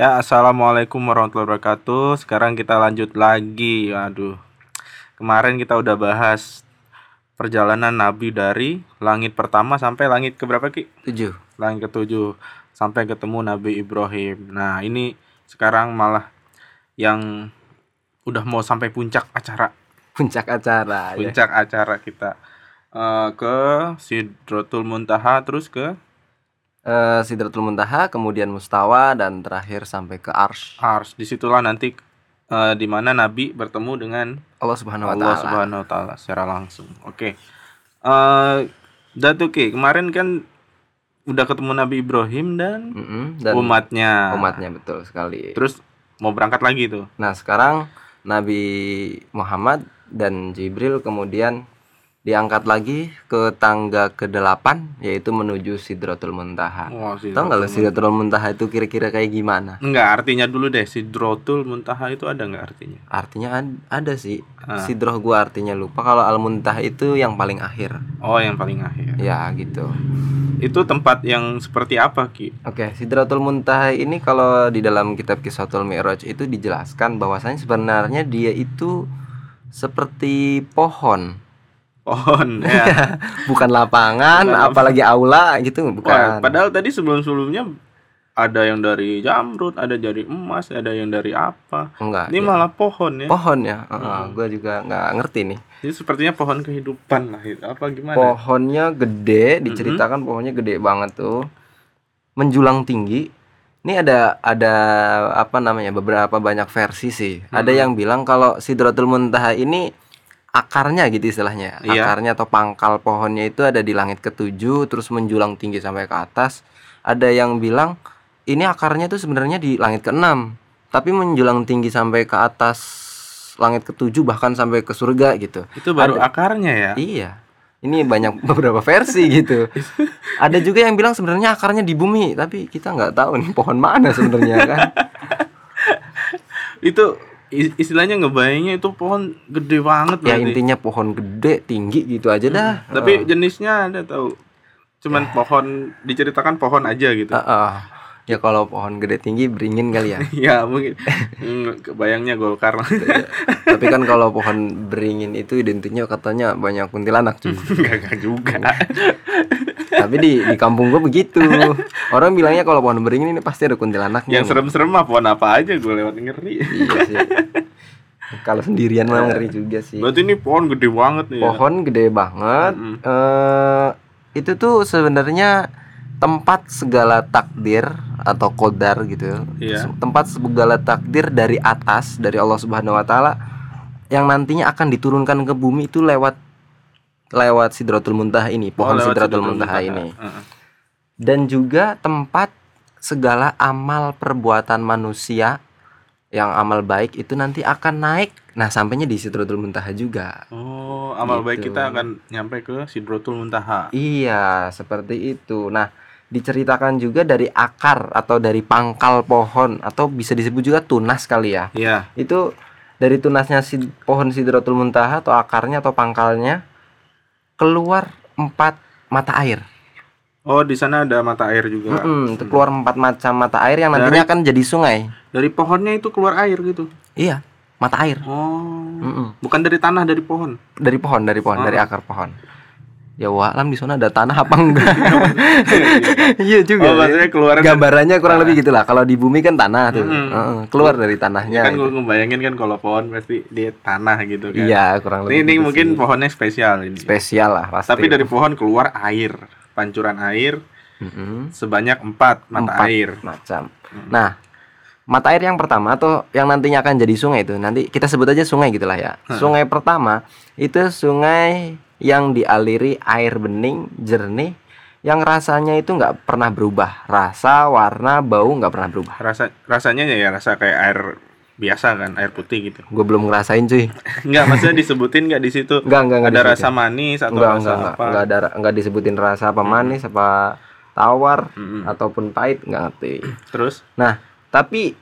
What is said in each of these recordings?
Ya, assalamualaikum warahmatullahi wabarakatuh. Sekarang kita lanjut lagi. Aduh, kemarin kita udah bahas perjalanan Nabi dari langit pertama sampai langit ke berapa ki? Tujuh. Langit ketujuh sampai ketemu Nabi Ibrahim. Nah, ini sekarang malah yang udah mau sampai puncak acara. Puncak acara. ya. Puncak acara kita Eh, ke Sidratul Muntaha terus ke Eh, Sidratul Muntaha, kemudian Mustawa dan terakhir sampai ke Arsh. Ars. Di situlah nanti eh, di mana Nabi bertemu dengan Allah Subhanahu wa Allah taala. Subhanahu wa taala secara langsung. Oke. Eh Datu Ki, kemarin kan udah ketemu Nabi Ibrahim dan, Mm-mm, dan umatnya. umatnya betul sekali. Terus mau berangkat lagi tuh. Nah, sekarang Nabi Muhammad dan Jibril kemudian diangkat lagi ke tangga ke-8 yaitu menuju Sidratul Muntaha. Wah, Tahu nggak lo Sidratul Muntaha itu kira-kira kayak gimana? Enggak, artinya dulu deh Sidratul Muntaha itu ada nggak artinya? Artinya ad- ada sih. Ah. Sidroh gua artinya lupa. Kalau Al-Muntaha itu yang paling akhir. Oh, yang paling akhir. Ya, gitu. Itu tempat yang seperti apa, Ki? Oke, Sidratul Muntaha ini kalau di dalam kitab Kisahul Mi'raj itu dijelaskan bahwasanya sebenarnya dia itu seperti pohon, Pohon ya. bukan lapangan, Bukan apalagi aula gitu, Wah, bukan. padahal tadi sebelum-sebelumnya ada yang dari jamrut, ada dari emas, ada yang dari apa. Enggak. Ini ya. malah pohon ya. pohon ya. Hmm. gue juga nggak ngerti nih. Ini sepertinya pohon kehidupan lah itu. Apa gimana? Pohonnya gede, diceritakan pohonnya gede banget tuh. Menjulang tinggi. Ini ada ada apa namanya? beberapa banyak versi sih. Ada yang bilang kalau Sidratul Muntaha ini akarnya gitu istilahnya. Iya. Akarnya atau pangkal pohonnya itu ada di langit ketujuh terus menjulang tinggi sampai ke atas. Ada yang bilang ini akarnya tuh sebenarnya di langit keenam, tapi menjulang tinggi sampai ke atas langit ketujuh bahkan sampai ke surga gitu. Itu baru Ada. akarnya ya. Iya. Ini banyak beberapa versi gitu. Ada juga yang bilang sebenarnya akarnya di bumi, tapi kita nggak tahu nih pohon mana sebenarnya kan. Itu istilahnya ngebayangnya itu pohon gede banget Ya berarti. intinya pohon gede, tinggi gitu aja dah. Tapi jenisnya ada tahu. Cuman pohon diceritakan pohon aja gitu. Ah, ah. Ya kalau pohon gede tinggi beringin kali ya. ya mungkin Hmm, kebayangnya Golkar. Tapi kan kalau pohon beringin itu identiknya katanya banyak kuntilanak. Enggak enggak juga. Tapi di di kampung gua begitu. Orang bilangnya kalau pohon beringin ini pasti ada kuntilanaknya. Yang serem-serem mah pohon apa aja gue lewat ngeri. Iya sih. Kalau sendirian mah ngeri juga sih. Berarti ini pohon gede banget nih. ya. pohon gede banget Mm-mm. eh itu tuh sebenarnya tempat segala takdir atau kodar gitu Iya. Se- tempat segala takdir dari atas dari Allah Subhanahu Wa Taala yang nantinya akan diturunkan ke bumi itu lewat lewat Sidratul Muntaha ini Oh, pohon lewat Sidratul Muntaha. ini Heeh. dan juga tempat segala amal perbuatan manusia yang amal baik itu nanti akan naik nah sampainya di Sidratul Muntaha juga Oh, amal baik Gitu. kita akan nyampe ke Sidratul Muntaha. Iya, seperti itu. Nah, diceritakan juga dari akar atau dari pangkal pohon atau bisa disebut juga tunas kali ya. Iya. Itu dari tunasnya si pohon Sidratul Muntaha atau akarnya atau pangkalnya keluar empat mata air. Oh, di sana ada mata air juga. Mm-mm, itu keluar empat macam mata air yang nantinya akan jadi sungai. Dari pohonnya itu keluar air gitu. Iya, mata air. Oh. Mm-mm. Bukan dari tanah, dari pohon. Dari pohon, dari pohon, dari Oh. akar pohon. Ya walam di sana ada tanah apa enggak? Iya juga. Oh, ya. maksudnya keluar gambarannya kurang lebih gitulah kalau di bumi kan tanah tuh Mm-mm. Heeh, keluar dari tanahnya kan gitu. gue ngebayangin kan kalau pohon pasti di tanah gitu kan. iya kurang Ini, lebih ini gitu mungkin sih. pohonnya spesial ini. spesial lah pasti Tapi dari pohon keluar air, pancuran air Mm-mm. sebanyak empat mata Empat air. macam nah mata air yang pertama atau yang nantinya akan jadi sungai itu nanti kita sebut aja sungai gitulah ya sungai pertama itu sungai yang dialiri air bening jernih yang rasanya itu nggak pernah berubah rasa warna bau nggak pernah berubah Rasa rasanya ya rasa kayak air biasa kan, air putih gitu. gue belum ngerasain cuy Enggak, maksudnya disebutin enggak di situ? Enggak, enggak Ada disebutin. rasa manis atau enggak, rasa enggak, apa? enggak ada enggak disebutin rasa apa manis apa tawar ataupun pahit enggak ngerti. Terus, Nah, tapi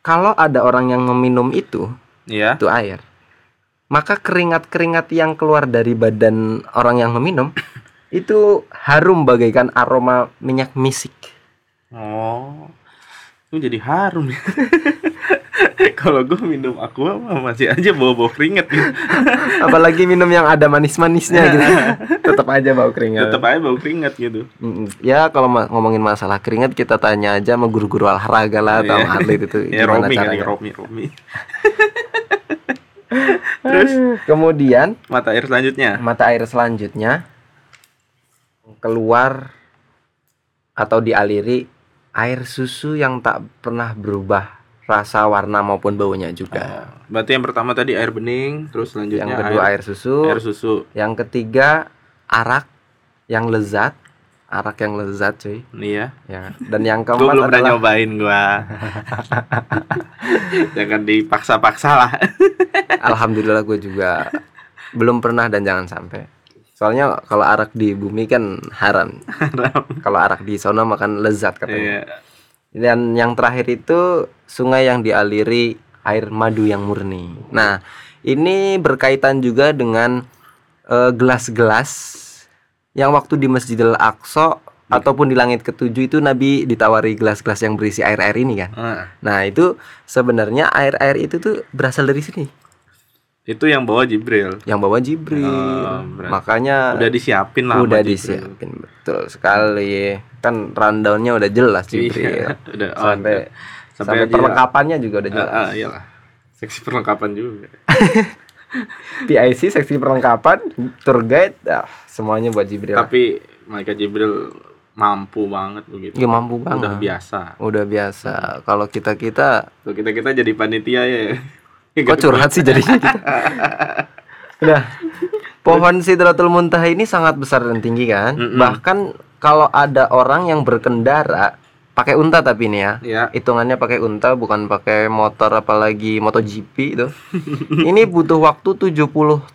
kalau ada orang yang meminum itu, ya. itu air, maka keringat-keringat yang keluar dari badan orang yang meminum itu harum bagaikan aroma minyak misik. Oh. Ini jadi harum ya. Kalau gue minum aqua mah masih aja bawa-bawa keringet gitu. Apalagi minum yang ada manis-manisnya gitu. Tetap aja bau keringat. Tetap aja bau keringet gitu. Ya kalau ma- ngomongin masalah keringat kita tanya aja sama guru-guru olahraga lah atau Iya. atlet itu Ya gimana Romi kali, caranya. Romi, Romi. Terus Kemudian mata air selanjutnya. mata air selanjutnya keluar atau dialiri air susu yang tak pernah berubah rasa warna maupun baunya juga. Berarti yang pertama tadi air bening, terus selanjutnya yang kedua air, susu, air susu. yang ketiga arak yang lezat, arak yang lezat cuy. Nih ya. Dan yang keempat belum pernah adalah nyobain gua. Jangan dipaksa-paksa lah. alhamdulillah gue juga belum pernah dan jangan sampai. Soalnya kalau arak di bumi kan haram. kalau arak di sana makan lezat katanya. Iya. Dan yang terakhir itu sungai yang dialiri air madu yang murni. Nah, ini berkaitan juga dengan eh, gelas-gelas yang waktu di Masjidil Aqsa ataupun di langit ketujuh itu Nabi ditawari gelas-gelas yang berisi air-air ini kan. Ah, Nah, itu sebenarnya air-air itu tuh berasal dari sini. itu yang bawa Jibril. Yang bawa Jibril. Oh, berarti Makanya Udah disiapin lah. udah Jibril. disiapin betul sekali. Kan rundownnya udah jelas Jibril. Iya, udah oh, sampai udah. sampai, aja- perlengkapannya juga udah Ah, jelas. ah, iyalah. Seksi perlengkapan juga. PIC seksi perlengkapan, tour guide, ah, semuanya buat Jibril. Tapi malaikat Jibril mampu banget begitu. ya mampu banget. Udah biasa. Udah biasa. Kalau kita kita, Tuh kita kita jadi panitia ya. kok curhat sih jadinya kita. Nah, pohon Sidratul Muntaha ini sangat besar dan tinggi kan. Mm-mm. Bahkan kalau ada orang yang berkendara pakai unta tapi ini ya, Ya. hitungannya pakai unta bukan pakai motor apalagi MotoGP itu. ini butuh waktu 70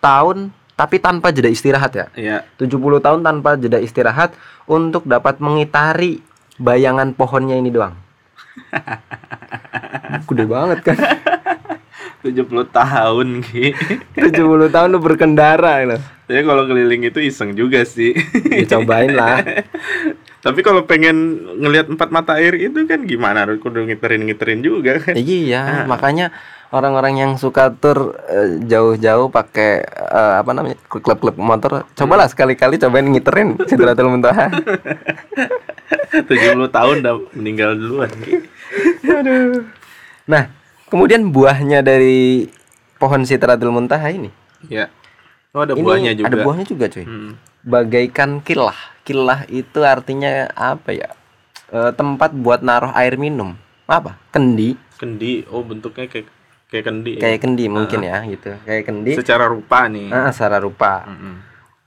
tahun tapi tanpa jeda istirahat ya. Iya. 70 tahun tanpa jeda istirahat untuk dapat mengitari bayangan pohonnya ini doang. Gede banget kan. 70 tahun Ki. 70 tahun lu berkendara loh. Tapi kalau keliling itu iseng juga sih. Ya cobain lah. Tapi kalau pengen ngelihat empat mata air itu kan gimana? Harus kudu ngiterin-ngiterin juga kan. Iya, makanya orang-orang yang suka tur eh, jauh-jauh pakai eh, apa namanya? klub-klub motor, cobalah sekali-kali cobain ngiterin Sidratul Muntaha. 70 tahun udah meninggal duluan. Nah, kemudian buahnya dari pohon Sidratul Muntaha ini. Ya. Oh ada ini buahnya juga. Ada buahnya juga, cuy. Hmm. Bagaikan kilah. Kilah itu artinya apa ya? E, tempat buat naruh air minum. Apa? Kendi. Kendi. Oh bentuknya kayak kayak kendi. ya? Kayak kendi mungkin ya gitu. Kayak kendi. Secara rupa nih. Ah, secara rupa. Mm-mm.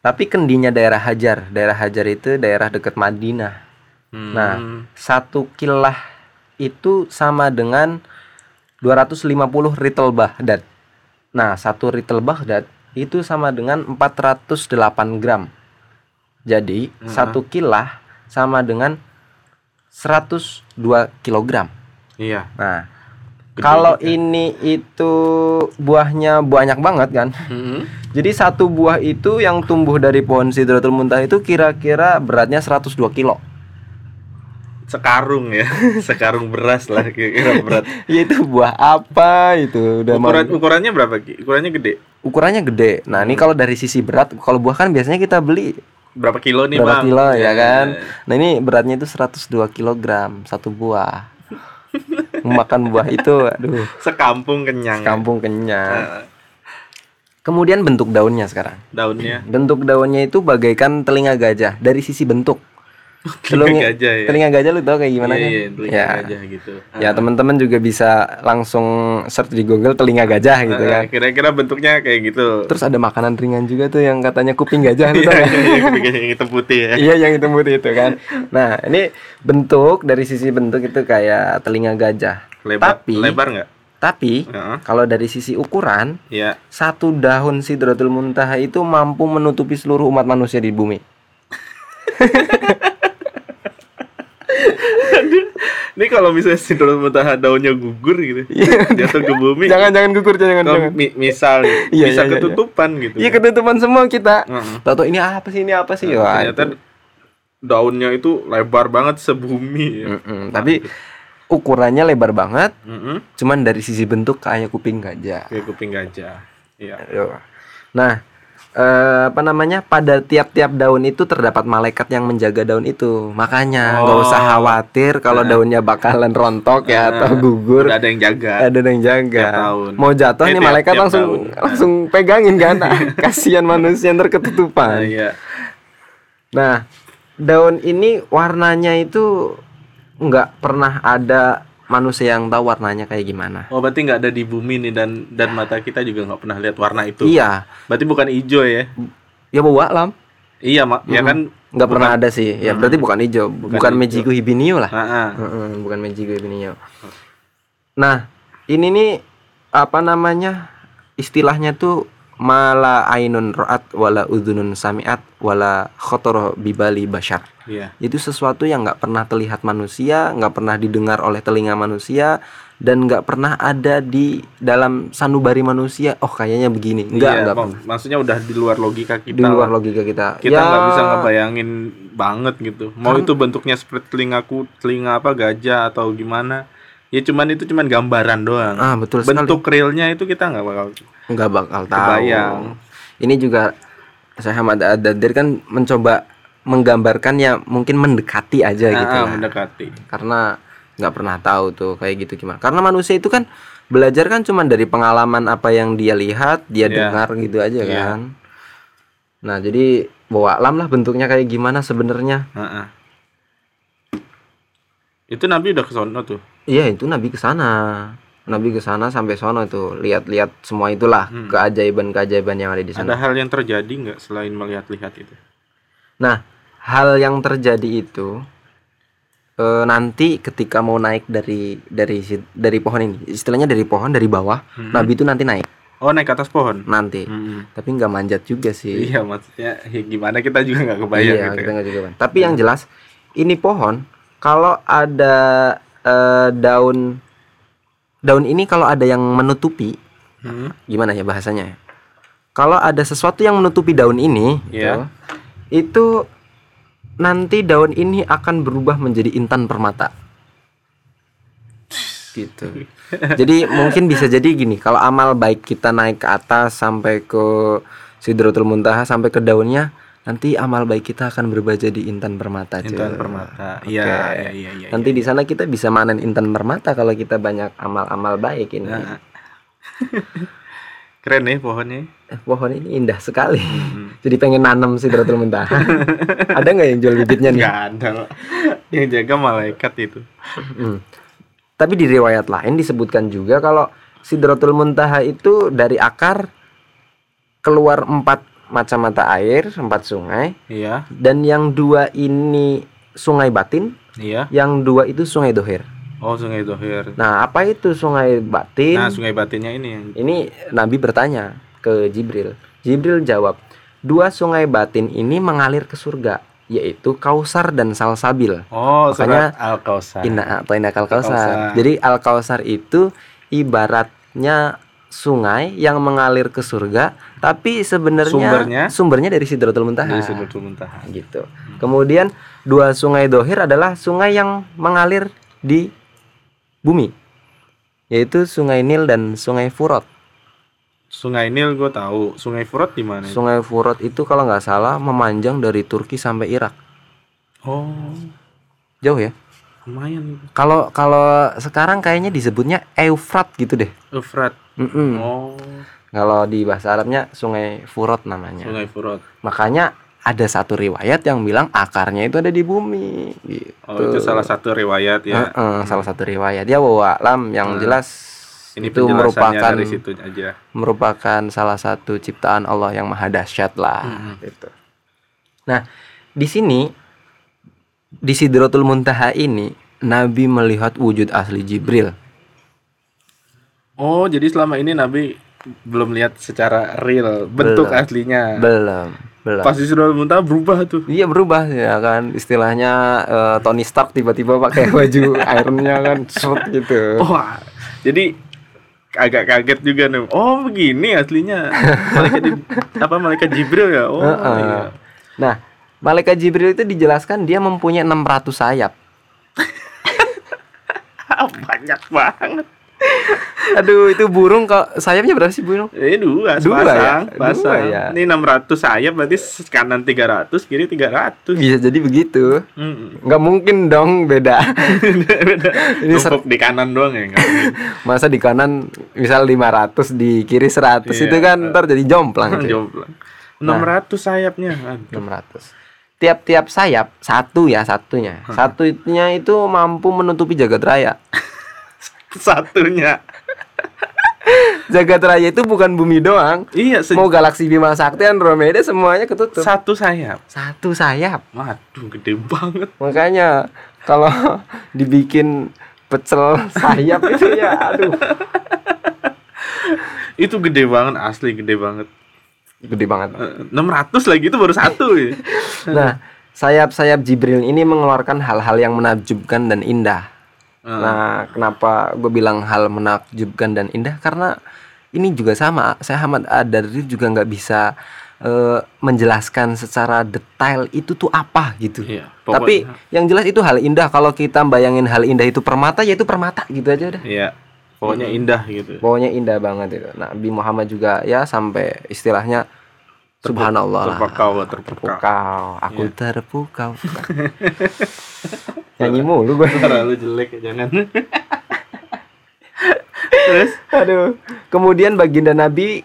Tapi kendinya daerah Hajar. Daerah Hajar itu daerah dekat Madinah. Hmm. Nah, satu kilah itu sama dengan 250 ritel Baghdad. Nah, satu ritel Baghdad itu sama dengan 408 gram. Jadi, satu kilah sama dengan 102 kilogram. Iya. Nah, Gede kalau juga. ini itu buahnya banyak banget kan. Mm-mm. Jadi satu buah itu yang tumbuh dari pohon Sidratul Muntaha itu kira-kira beratnya 102 kilo. Sekarung ya. Sekarung beras lah kira-kira berat. Ya itu buah apa itu udah mau- Ukuran ukurannya berapa? Ukurannya gede. ukurannya gede. Nah, Hmm. ini kalau dari sisi berat, kalau buah kan biasanya kita beli Berapa kilo nih berapa bang? kilo ya kan. ya. Nah, ini beratnya itu 102 kilogram satu buah. Makan buah itu aduh, Sekampung kenyang. ya. kampung kenyang. Kemudian bentuk daunnya sekarang. daunnya. Bentuk daunnya itu bagaikan telinga gajah dari sisi bentuk. Telinga gajah ya. Telinga gajah lu tau kayak gimana Iya, kan? iya, telinga ya. gajah gitu. Ya teman-teman juga bisa langsung search di Google telinga gajah gitu kan. Kira-kira bentuknya kayak gitu. Terus ada makanan ringan juga tuh yang katanya kuping gajah Iya, tau iya, iya, yang hitam putih ya. Iya yang hitam putih itu kan. Nah ini bentuk dari sisi bentuk itu kayak telinga gajah. Lebar, Tapi lebar nggak? tapi Heeh. kalau dari sisi ukuran Ya. satu daun sidratul muntaha itu mampu menutupi seluruh umat manusia di bumi. Ini kalau misalnya Sidratul Muntaha daunnya gugur gitu, jatuh ke bumi. jangan jangan gugur jangan Kalau jangan. mi- misal Iya, bisa iya, iya, ketutupan gitu. Iya ketutupan semua kita. Heeh. Tahu ini apa sih ini apa sih? Wah, Ternyata itu. daunnya itu lebar banget sebumi. ya. Mm-mm, Tapi ukurannya lebar banget, Mm-mm. cuman dari sisi bentuk kayak kuping gajah. Kayak kuping gajah. Iya. Nah, eh, apa namanya? Pada tiap-tiap daun itu terdapat malaikat yang menjaga daun itu. Makanya nggak usah Oh. khawatir kalau Nah. daunnya bakalan rontok ya Nah, atau gugur. Udah ada yang jaga. Ada yang jaga. Tahun. Mau jatuh Eh, nih tiap- malaikat tiap langsung tahun. langsung pegangin kan. Kasihan manusia yang Nah, terketutupan. iya. Nah, daun ini warnanya itu nggak pernah ada manusia yang tahu warnanya kayak gimana. Oh, berarti nggak ada di bumi nih dan dan mata kita juga nggak pernah lihat warna itu. Iya, Berarti bukan hijau ya? ya bawa alam. Iya, mak. Ya kan Nggak pernah ada sih. Ya Hmm. berarti bukan hijau, Bukan bukan. Mejiku hibinio lah. Heeh. Heeh, bukan Mejiku hibinio. Nah, ini nih apa namanya? Istilahnya tuh mala ainun ro'at wala udhunun sami'at wala khotoro bibali bashar. Iya. itu sesuatu yang nggak pernah terlihat manusia, nggak pernah didengar oleh telinga manusia, dan nggak pernah ada di dalam sanubari manusia. Oh kayaknya begini, nggak Iya, nggak mak- pernah. maksudnya udah di luar logika kita. Di luar logika kita. kita Ya, nggak bisa ngebayangin banget gitu. Mau Kan- itu bentuknya seperti telingaku, telinga apa gajah atau gimana? Ya cuman itu cuman gambaran doang. Ah betul sekali. Bentuk realnya itu kita nggak bakal nggak bakal tahu. kebayang. Ini juga saya Ahmad Adadir kan mencoba menggambarkan ya mungkin mendekati aja gitu. Ah, lah. mendekati. karena nggak pernah tahu tuh kayak gitu gimana karena manusia itu kan belajar kan cuma dari pengalaman apa yang dia lihat dia Iya. dengar gitu aja Iya. kan nah jadi bawa alam lah bentuknya kayak gimana sebenarnya Heeh. Itu Nabi udah ke sono tuh. Iya itu nabi ke sana nabi ke sana sampai sono tuh lihat-lihat semua itulah Hmm. keajaiban-keajaiban yang ada di sana Ada hal yang terjadi nggak selain melihat-lihat itu? nah hal yang terjadi itu eh, nanti ketika mau naik dari dari dari pohon ini istilahnya dari pohon dari bawah Hmm. nabi itu nanti naik Oh naik ke atas pohon. nanti Mm-mm. tapi nggak manjat juga sih Iya maksudnya ya gimana kita juga nggak kebayang iya gitu. kita ya. nggak juga kan. tapi yang jelas ini pohon kalau ada eh, daun daun ini kalau ada yang menutupi Hmm. gimana ya bahasanya ya? kalau ada sesuatu yang menutupi daun ini Iya. gitu, itu nanti daun ini akan berubah menjadi intan permata gitu jadi mungkin bisa jadi gini kalau amal baik kita naik ke atas sampai ke Sidratul Muntaha sampai ke daunnya nanti amal baik kita akan berubah jadi intan permata cuy. Intan permata. Iya iya iya iya. nanti di sana kita bisa manen intan permata kalau kita banyak amal-amal baik ini Nah. Keren nih pohonnya. Eh, pohon ini indah sekali Hmm. jadi pengen nanam Sidratul Muntaha ada nggak yang jual bibitnya nih Nggak ada. Yang jaga malaikat itu. Hmm. Tapi di riwayat lain disebutkan juga kalau Sidratul Muntaha itu dari akar keluar empat macam mata air, empat sungai, Iya dan yang dua ini sungai batin, iya. yang dua itu sungai dohir. Oh sungai Dohir. Nah, apa itu sungai batin? Nah sungai batinnya ini Ini Nabi bertanya ke Jibril. Jibril jawab, dua sungai batin ini mengalir ke surga, yaitu Kausar dan Salsabil. Oh Makanya, Al Kausar. Inna a'tainakal Al-Kausar. kausar. Jadi al kausar itu ibaratnya sungai yang mengalir ke surga, tapi sebenarnya Sumbernya? sumbernya dari Sidratul Muntaha. Dari Sidratul Muntaha. Gitu. Kemudian dua sungai dohir adalah sungai yang mengalir di bumi, yaitu Sungai Nil dan Sungai Furat. Sungai Nil gue tahu. Sungai Furat di mana? Sungai Furat itu kalau nggak salah memanjang dari Turki sampai Irak. Oh Jauh ya? Lumayan. Kalau kalau sekarang kayaknya disebutnya Eufrat gitu deh. Efrat. Mm-mm. Oh Kalau di bahasa Arabnya Sungai Furat namanya. Sungai Furat. Makanya ada satu riwayat yang bilang akarnya itu ada di bumi. Gitu. Oh itu salah satu riwayat ya. Heeh, salah satu riwayat. Ya bahwa alam yang Hmm. jelas Ini itu merupakan dari situ aja. merupakan salah satu ciptaan Allah yang maha dahsyat lah. Mm-mm. Gitu. Nah di sini di Sidratul Muntaha ini Nabi melihat wujud asli Jibril. Oh jadi selama ini Nabi belum lihat secara real bentuk Belum. aslinya. Belum, belum. Pas di Sudah Muntah berubah tuh. Iya berubah ya kan istilahnya eh, Tony Stark tiba-tiba pakai baju Ironnya kan short gitu. Wah, jadi agak kaget juga nih. Oh begini aslinya. Malaikat di- apa malaikat Jibril ya? Oh Heeh. iya. Nah malaikat Jibril itu dijelaskan dia mempunyai 600 sayap. Banyak banget. Aduh, itu burung kalau sayapnya berapa sih burung? Eh dua, Dua sepasang, ya? pasang. Dua ya? Ini 600 sayap berarti kanan 300, kiri 300. Bisa jadi begitu. Mm-mm. Nggak mungkin dong beda. Ini ser- Tumpuk di kanan doang ya enggak. Masa di kanan misal 500 di kiri 100 Iya. itu kan ntar jadi jomplang. Jomplang. 600 sayapnya. Aduh. 600. Tiap-tiap sayap satu ya satunya. Satunya itu mampu menutupi jagat raya. Satunya. Jagat raya itu bukan bumi doang. Iya, se- Mau galaksi Bima Sakti Andromeda semuanya ketutup. satu sayap. Satu sayap. Waduh, gede banget. Makanya kalau dibikin pecel sayap itu ya aduh Itu gede banget, asli gede banget. Gede banget. Eh, 600 lagi itu baru satu ya. Nah, sayap-sayap Jibril ini mengeluarkan hal-hal yang menakjubkan dan indah. Eh, Nah, kenapa gue bilang hal menakjubkan dan indah? Karena ini juga sama. Saya Ahmad Adari juga nggak bisa eh, menjelaskan secara detail itu tuh apa gitu. Iya, Tapi yang jelas itu hal indah. Kalau kita bayangin hal indah itu permata, ya itu permata gitu aja udah. Iya. Pokoknya indah gitu. Pokoknya indah banget itu. Nabi Muhammad juga ya sampai istilahnya Subhanallah lah. Terpukau, terpukau. Terpukau. Aku Iya. terpukau. Nyanyi mulu gue. Terlalu jelek ya, jangan. Terus Aduh. Kemudian baginda Nabi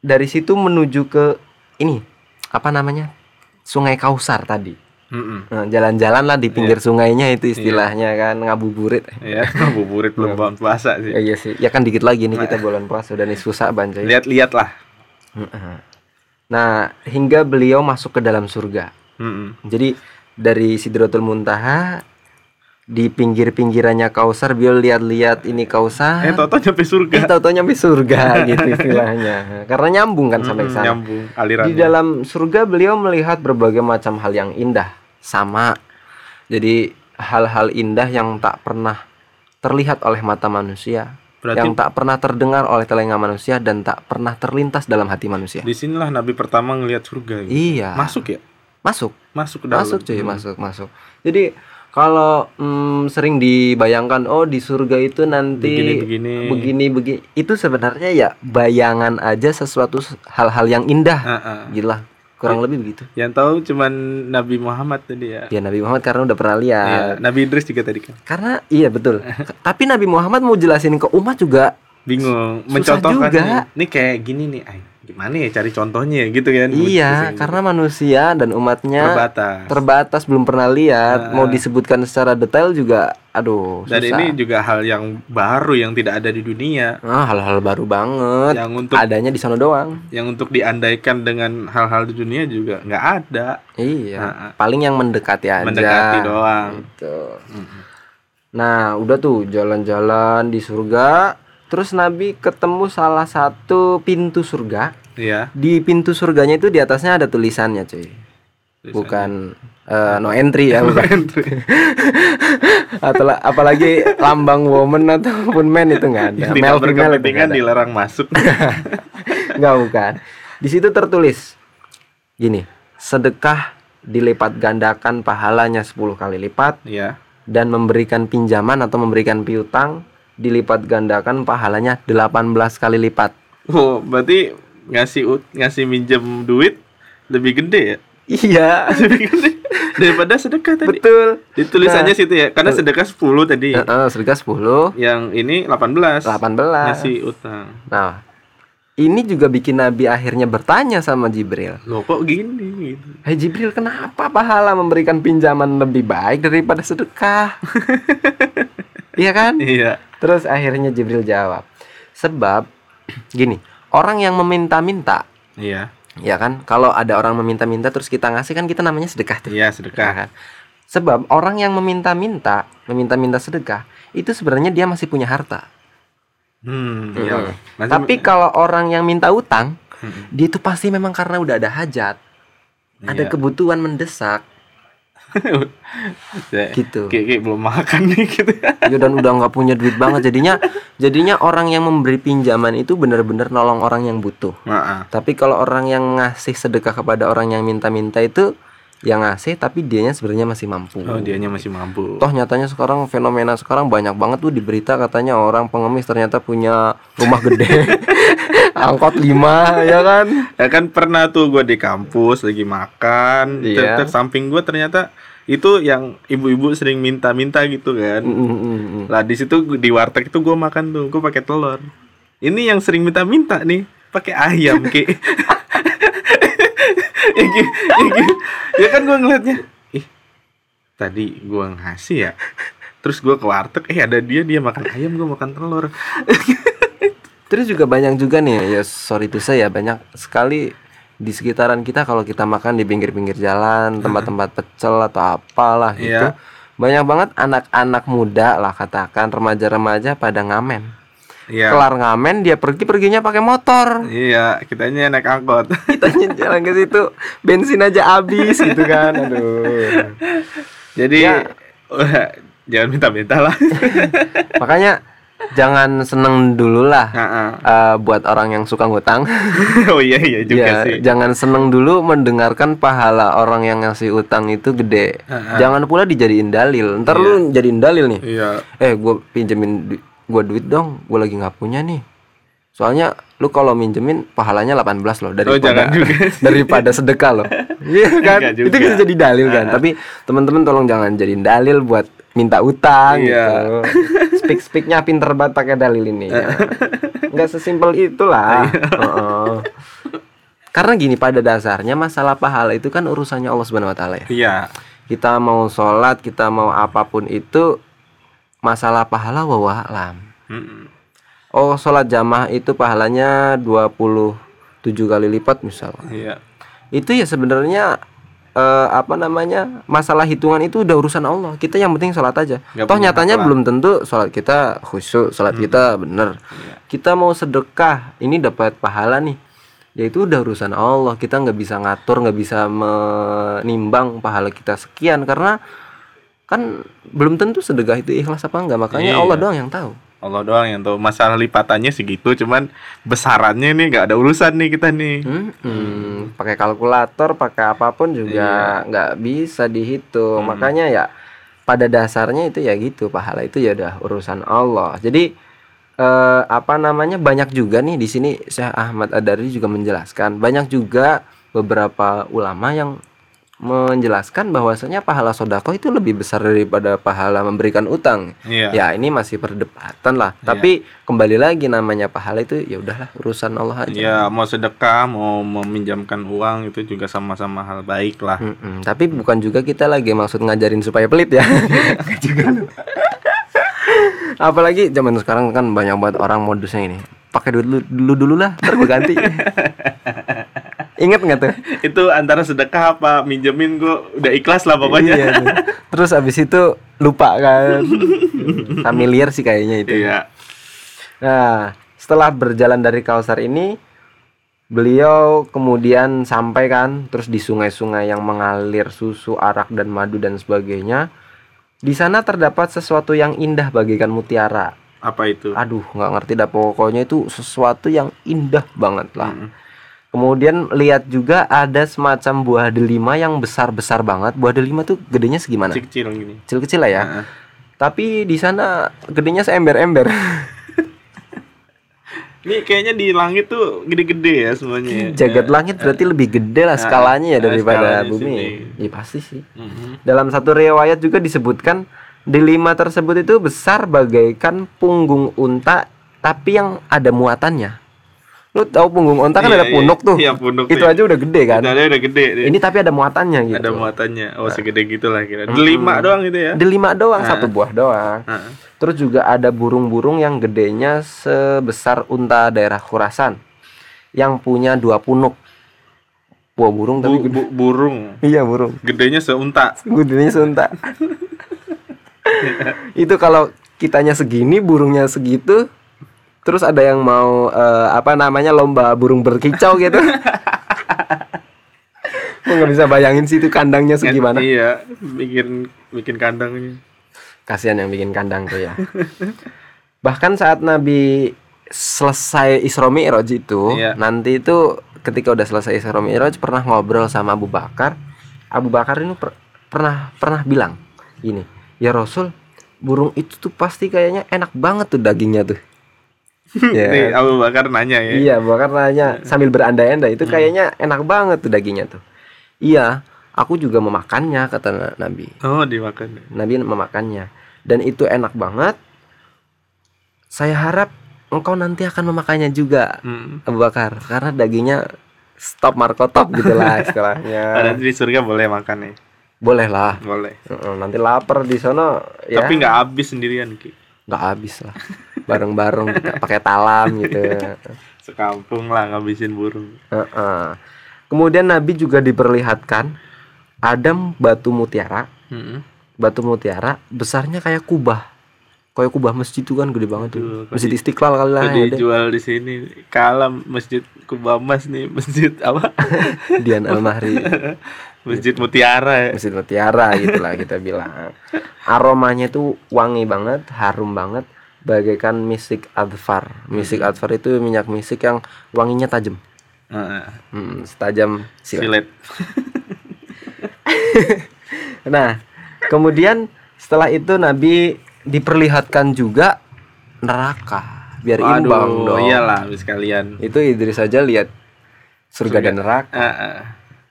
dari situ menuju ke ini apa namanya Sungai Kausar tadi. Mm-mm. Nah, Jalan-jalan lah di pinggir sungainya itu istilahnya kan ngabuburit. Ya, ngabuburit belum bulan puasa sih. Eh, iya sih. Ya kan dikit lagi nih kita bulan puasa udah nih susah banjir. Lihat-lihat lah. Nah, hingga beliau masuk ke dalam surga. Mm-mm. Jadi dari Sidratul Muntaha di pinggir-pinggirannya Kausar beliau lihat-lihat ini Kausar. Eh, toto nyampe surga. Eh, tahu-tahu nyampe surga gitu istilahnya. Karena nyambung kan sampai ke Mm, sana. nyambung aliran. Di dalam surga beliau melihat berbagai macam hal yang indah, sama. Jadi hal-hal indah yang tak pernah terlihat oleh mata manusia, Berarti yang tak pernah terdengar oleh telinga manusia dan tak pernah terlintas dalam hati manusia. di sinilah Nabi pertama ngelihat surga. gitu. Iya. Masuk ya? Masuk. Masuk dalam. Masuk cuy, Hmm. masuk, masuk. Jadi kalau mm, sering dibayangkan oh di surga itu nanti Begini-begini. begini begini itu sebenarnya ya bayangan aja sesuatu hal-hal yang indah. Heeh. Gila, kurang lebih begitu. Yang tahu cuman Nabi Muhammad tadi ya. Ya Nabi Muhammad karena udah pernah lihat. Iya, Nabi Idris juga tadi kan. Karena iya betul. Tapi Nabi Muhammad mau jelasin ke umat juga Bingung, mencontohkan juga. nih. Nih kayak gini nih, ay, gimana ya cari contohnya gitu kan. iya, karena manusia dan umatnya terbatas. terbatas belum pernah lihat, Nah. mau disebutkan secara detail juga aduh Dan susah. ini juga hal yang baru yang tidak ada di dunia. Ah, hal-hal baru banget. Yang untuk Adanya di sana doang. yang untuk diandaikan dengan hal-hal di dunia juga nggak ada. Iya. Nah, Paling yang mendekati aja. Mendekati doang. Gitu. Nah, udah tuh jalan-jalan di surga. Terus Nabi ketemu salah satu pintu surga. Iya. Di pintu surganya itu di atasnya ada tulisannya, cuy. Bukan eh, no entry ya, bukan. Atau la- apalagi lambang woman ataupun man itu nggak ada. Tidak Male berkepentingan dilarang masuk. Enggak bukan. Di situ tertulis gini, sedekah dilipat gandakan pahalanya 10 kali lipat Iya. dan memberikan pinjaman atau memberikan piutang dilipat gandakan pahalanya 18 kali lipat. Oh, berarti ngasih ut, ngasih minjem duit lebih gede ya? Iya, Lebih gede daripada sedekah tadi. betul. Di tulisannya Nah. situ ya, karena sedekah 10 tadi. Heeh, sedekah 10, Yang ini 18. 18. Ngasih utang. Nah, ini juga bikin Nabi akhirnya bertanya sama Jibril. Loh kok gini gitu. Hei Jibril, kenapa pahala memberikan pinjaman lebih baik daripada sedekah? iya kan? Iya. Terus akhirnya Jibril jawab, sebab gini, orang yang meminta-minta, Iya. ya kan? Kalau ada orang meminta-minta terus kita ngasih kan kita namanya sedekah tuh. Iya, Ya sedekah. kan? Sebab orang yang meminta-minta, meminta-minta sedekah, itu sebenarnya dia masih punya harta. Hmm, iya. Mm-mm. Tapi kalau orang yang minta utang, Mm-mm. dia itu pasti memang karena udah ada hajat, ada Iya. kebutuhan mendesak, Ya, gitu. Kayak, kayak belum makan nih gitu. Ya, dan udah nggak punya duit banget, jadinya, jadinya orang yang memberi pinjaman itu benar-benar nolong orang yang butuh. Nah, Tapi kalau orang yang ngasih sedekah kepada orang yang minta-minta itu yang ngasih tapi dianya sebenarnya masih mampu. Oh, dianya masih mampu. Toh nyatanya sekarang fenomena sekarang banyak banget tuh di berita katanya orang pengemis ternyata punya rumah gede. Angkot 5 ya kan? Ya kan pernah tuh gue di kampus lagi makan, Iya. ter- ter- samping gue ternyata itu yang ibu-ibu sering minta-minta gitu kan. Mm, mm, mm, mm. Lah di situ di warteg itu gue makan tuh, gue pakai telur. Ini yang sering minta-minta nih, pakai ayam ki. ya, ya, ya kan gue ngeliatnya, ih tadi gue ngasih ya. Terus gue ke warteg, eh ada dia dia makan ayam, gue makan telur. Terus juga banyak juga nih ya sorry itu saya banyak sekali di sekitaran kita kalau kita makan di pinggir-pinggir jalan, tempat-tempat pecel atau apalah gitu. Iya. Banyak banget anak-anak muda lah katakan remaja-remaja pada ngamen. Iya. Kelar ngamen dia pergi perginya pakai motor. Iya, kitanya naik angkot. Kitanya jalan ke situ bensin aja habis gitu kan. Aduh. Jadi Ya. jangan minta-minta lah. Makanya jangan seneng dulu lah eh, buat orang yang suka ngutang. oh iya iya juga Ya, sih. jangan seneng dulu mendengarkan pahala orang yang ngasih utang itu gede. Heeh. Jangan pula dijadiin dalil. Ntar Iya. lu jadiin dalil nih. Iya. Eh, gue pinjemin gua duit dong. Gue lagi nggak punya nih. Soalnya lu kalau minjemin pahalanya 18 loh Oh, daripada juga. daripada sedekah loh. Iya kan? Itu bisa jadi dalil kan. Tapi teman-teman tolong jangan jadiin dalil buat minta utang Iya. gitu. Speak speaknya pinter banget pakai dalil ini. Ya. Nggak sesimpel itulah. Heeh. Karena gini pada dasarnya masalah pahala itu kan urusannya Allah Subhanahu wa taala ya. Iya. Kita mau sholat, kita mau apa pun itu masalah pahala wa alam. Mm-mm. Oh, sholat jamaah itu pahalanya 27 kali lipat misal. Iya. Itu ya sebenarnya eh, apa namanya? Masalah hitungan itu udah urusan Allah. Kita yang penting sholat aja. Nggak Toh nyatanya masalah. belum tentu sholat kita khusyuk, sholat kita bener. Iya. Kita mau sedekah, ini dapat pahala nih. Ya itu udah urusan Allah. Kita nggak bisa ngatur, nggak bisa menimbang pahala kita sekian karena kan belum tentu sedekah itu ikhlas apa enggak. Makanya Iya. Allah doang yang tahu. Allah doang yang tahu masalah lipatannya segitu cuman besarannya nih nggak ada urusan nih kita nih. Hmm, pakai kalkulator, pakai apa pun juga nggak bisa dihitung. Hmm. Makanya ya pada dasarnya itu ya gitu, pahala itu ya udah urusan Allah. Jadi eh, apa namanya banyak juga nih di sini Syekh Ahmad Adari juga menjelaskan, banyak juga beberapa ulama yang menjelaskan bahwasanya pahala sodako itu lebih besar daripada pahala memberikan utang. Iya. Ya ini masih perdebatan lah. Iya. Tapi kembali lagi namanya pahala itu ya udahlah urusan Allah aja. Ya mau sedekah mau meminjamkan uang itu juga sama-sama hal baik lah. Mm-mm, tapi bukan juga kita lagi maksud ngajarin supaya pelit ya. Apalagi zaman sekarang kan banyak banget orang modusnya ini. Pakai duit dulu dulu, dulu lah, ntar gue ganti. Ingat nggak tuh? itu antara sedekah apa minjemin gua udah ikhlas lah pokoknya. Iya tuh. Terus abis itu lupa kan. Familiar sih kayaknya itu. Iya. Nah, setelah berjalan dari Kausar ini, beliau kemudian sampai kan, terus di sungai-sungai yang mengalir susu, arak dan madu dan sebagainya. Di sana terdapat sesuatu yang indah bagaikan mutiara. Apa itu? Aduh, nggak ngerti dah pokoknya itu sesuatu yang indah banget lah. Mm. Kemudian lihat juga ada semacam buah delima yang besar-besar banget. Buah delima tuh gedenya segimana? Kecil-kecil gini. Kecil-kecil lah ya. Heeh. Tapi di sana gedenya seember-ember. Ini kayaknya di langit tuh gede-gede ya semuanya. ya. Jagat langit berarti lebih gede lah skalanya ya daripada skalanya bumi. Iya pasti sih. Mhm. Dalam satu riwayat juga disebutkan delima tersebut itu besar bagaikan punggung unta tapi yang ada muatannya. Lu tahu punggung unta kan Iya, ada iya. punuk tuh. Iya, punuk Itu tuh. aja udah gede kan. Udah udah gede. deh. Ini tapi ada muatannya gitu. ada muatannya. Oh, segede gitulah kira. Delima doang itu ya. Delima doang, Nah. satu buah doang. Heeh. Terus juga ada burung-burung yang gedenya sebesar unta daerah Khurasan yang punya dua punuk. Wah burung tapi gede. bu- burung. Iya burung. Gedenya seunta. Gedenya seunta. itu kalau kitanya segini, burungnya segitu. Terus ada yang mau eh, apa namanya lomba burung berkicau gitu. Gue nggak bisa bayangin sih itu kandangnya segimana. Iya, bikin bikin kandangnya. Kasihan yang bikin kandang tuh ya. Bahkan saat Nabi selesai Isra Mi'raj itu, Iya. nanti itu ketika udah selesai Isra Mi'raj pernah ngobrol sama Abu Bakar. Abu Bakar ini per- pernah pernah bilang gini, "Ya Rasul, burung itu tuh pasti kayaknya enak banget tuh dagingnya tuh." Nih, Abu Bakar nanya ya. Iya, Bakar nanya sambil berandai-andai itu kayaknya enak banget tuh dagingnya tuh. Iya, aku juga memakannya kata Na- Nabi. Oh, dimakan. Nabi memakannya dan itu enak banget. Saya harap engkau nanti akan memakannya juga, Hmm. Abu Bakar, karena dagingnya stop markotop gitulah istilahnya. Nanti di surga boleh makan nih. Boleh lah. Boleh. Nanti lapar di sono ya. Tapi nggak habis sendirian Ki. nggak habis lah. Bareng-bareng kita pakai talam gitu. Sekampung lah ngabisin burung. Heeh. Kemudian Nabi juga diperlihatkan Adam batu mutiara, Hmm. batu mutiara besarnya kayak kubah. Kayak kubah masjid itu kan gede banget tuh. Masjid Istiqlal kali lah ya dijual di sini kalam masjid Kubamas nih masjid apa Dian Al-Mahri. masjid Mutiara ya Masjid Mutiara gitulah kita bilang. Aromanya tuh wangi banget, harum banget, bagaikan misik adfar. Misik adfar itu minyak misik yang wanginya tajam. Heeh. Hmm, setajam silet. silet Nah, kemudian setelah itu Nabi diperlihatkan juga neraka. Biar imbang Aduh, dong. iyalah habis kalian Itu Idris saja lihat surga, Surga. dan neraka. Heeh.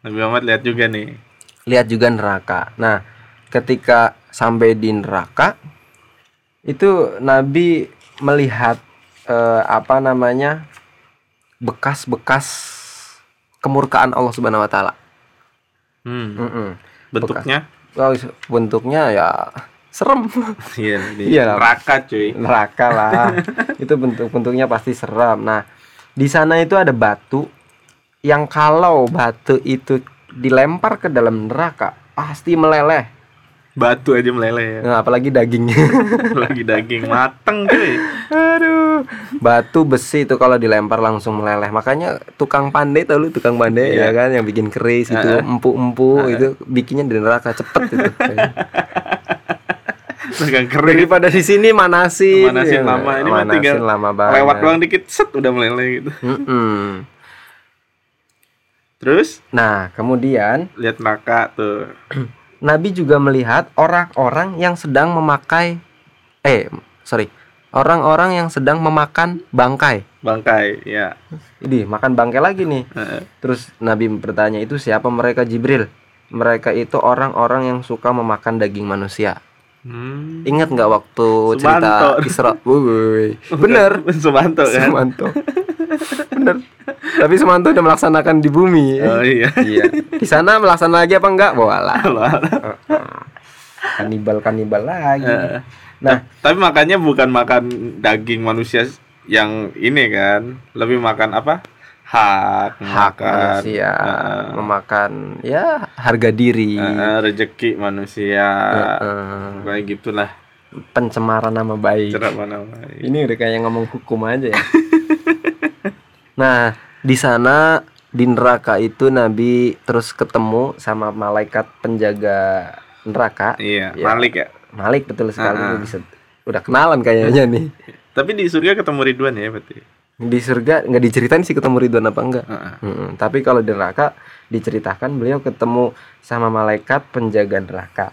Nabi Muhammad lihat juga nih Lihat juga neraka. Nah, ketika sampai di neraka itu Nabi melihat eh, apa namanya? bekas-bekas kemurkaan Allah Subhanahu wa taala. hmm. Bentuknya Oh, bentuknya ya serem. iya Iya neraka cuy neraka lah itu bentuk-bentuknya pasti seram nah di sana itu ada batu yang kalau batu itu dilempar ke dalam neraka pasti meleleh batu aja meleleh ya. Nah, apalagi dagingnya lagi daging. Mateng cuy. Aduh. Batu besi itu kalau dilempar langsung meleleh. Makanya tukang pandai tau lu tukang pandai Iya. ya kan yang bikin keris itu empu-empu itu bikinnya di neraka cepet itu Tegang kering daripada di sini manasin. Manasin ya. lama. Ini mah Manasin tinggal lama banget. lewat doang dikit set udah meleleh gitu. Mm-mm. terus? Nah kemudian lihat neraka tuh Nabi juga melihat orang-orang yang sedang memakai eh sorry orang-orang yang sedang memakan bangkai. Bangkai ya. Ini makan bangkai lagi nih. Terus Nabi bertanya itu siapa mereka Jibril? Mereka itu orang-orang yang suka memakan daging manusia. Hmm. ingat nggak waktu cerita Sumanto. Isra bener. Sumanto kan? Sumanto bener. Tapi Sumanto udah melaksanakan di bumi. Oh iya. Iya. Di sana melaksanakan lagi apa enggak? Walah Alah. kanibal kanibal lagi. Eh, Nah. tapi makannya bukan makan daging manusia yang ini kan. Lebih makan apa? Hak hak makan. manusia. Heeh. memakan ya harga diri. Heeh, rezeki manusia. Heeh. kayak gitulah. Pencemaran nama baik. Cerah mana ini udah kayak ngomong hukum aja ya nah di sana di neraka itu Nabi terus ketemu sama malaikat penjaga neraka iya Ya. Malik ya Malik betul sekali Ah. Lu bisa udah kenalan kayaknya nih tapi di surga ketemu Ridwan ya berarti di surga nggak diceritain sih ketemu Ridwan apa enggak Heeh. Mm-mm. Tapi kalau di neraka diceritakan beliau ketemu sama malaikat penjaga neraka.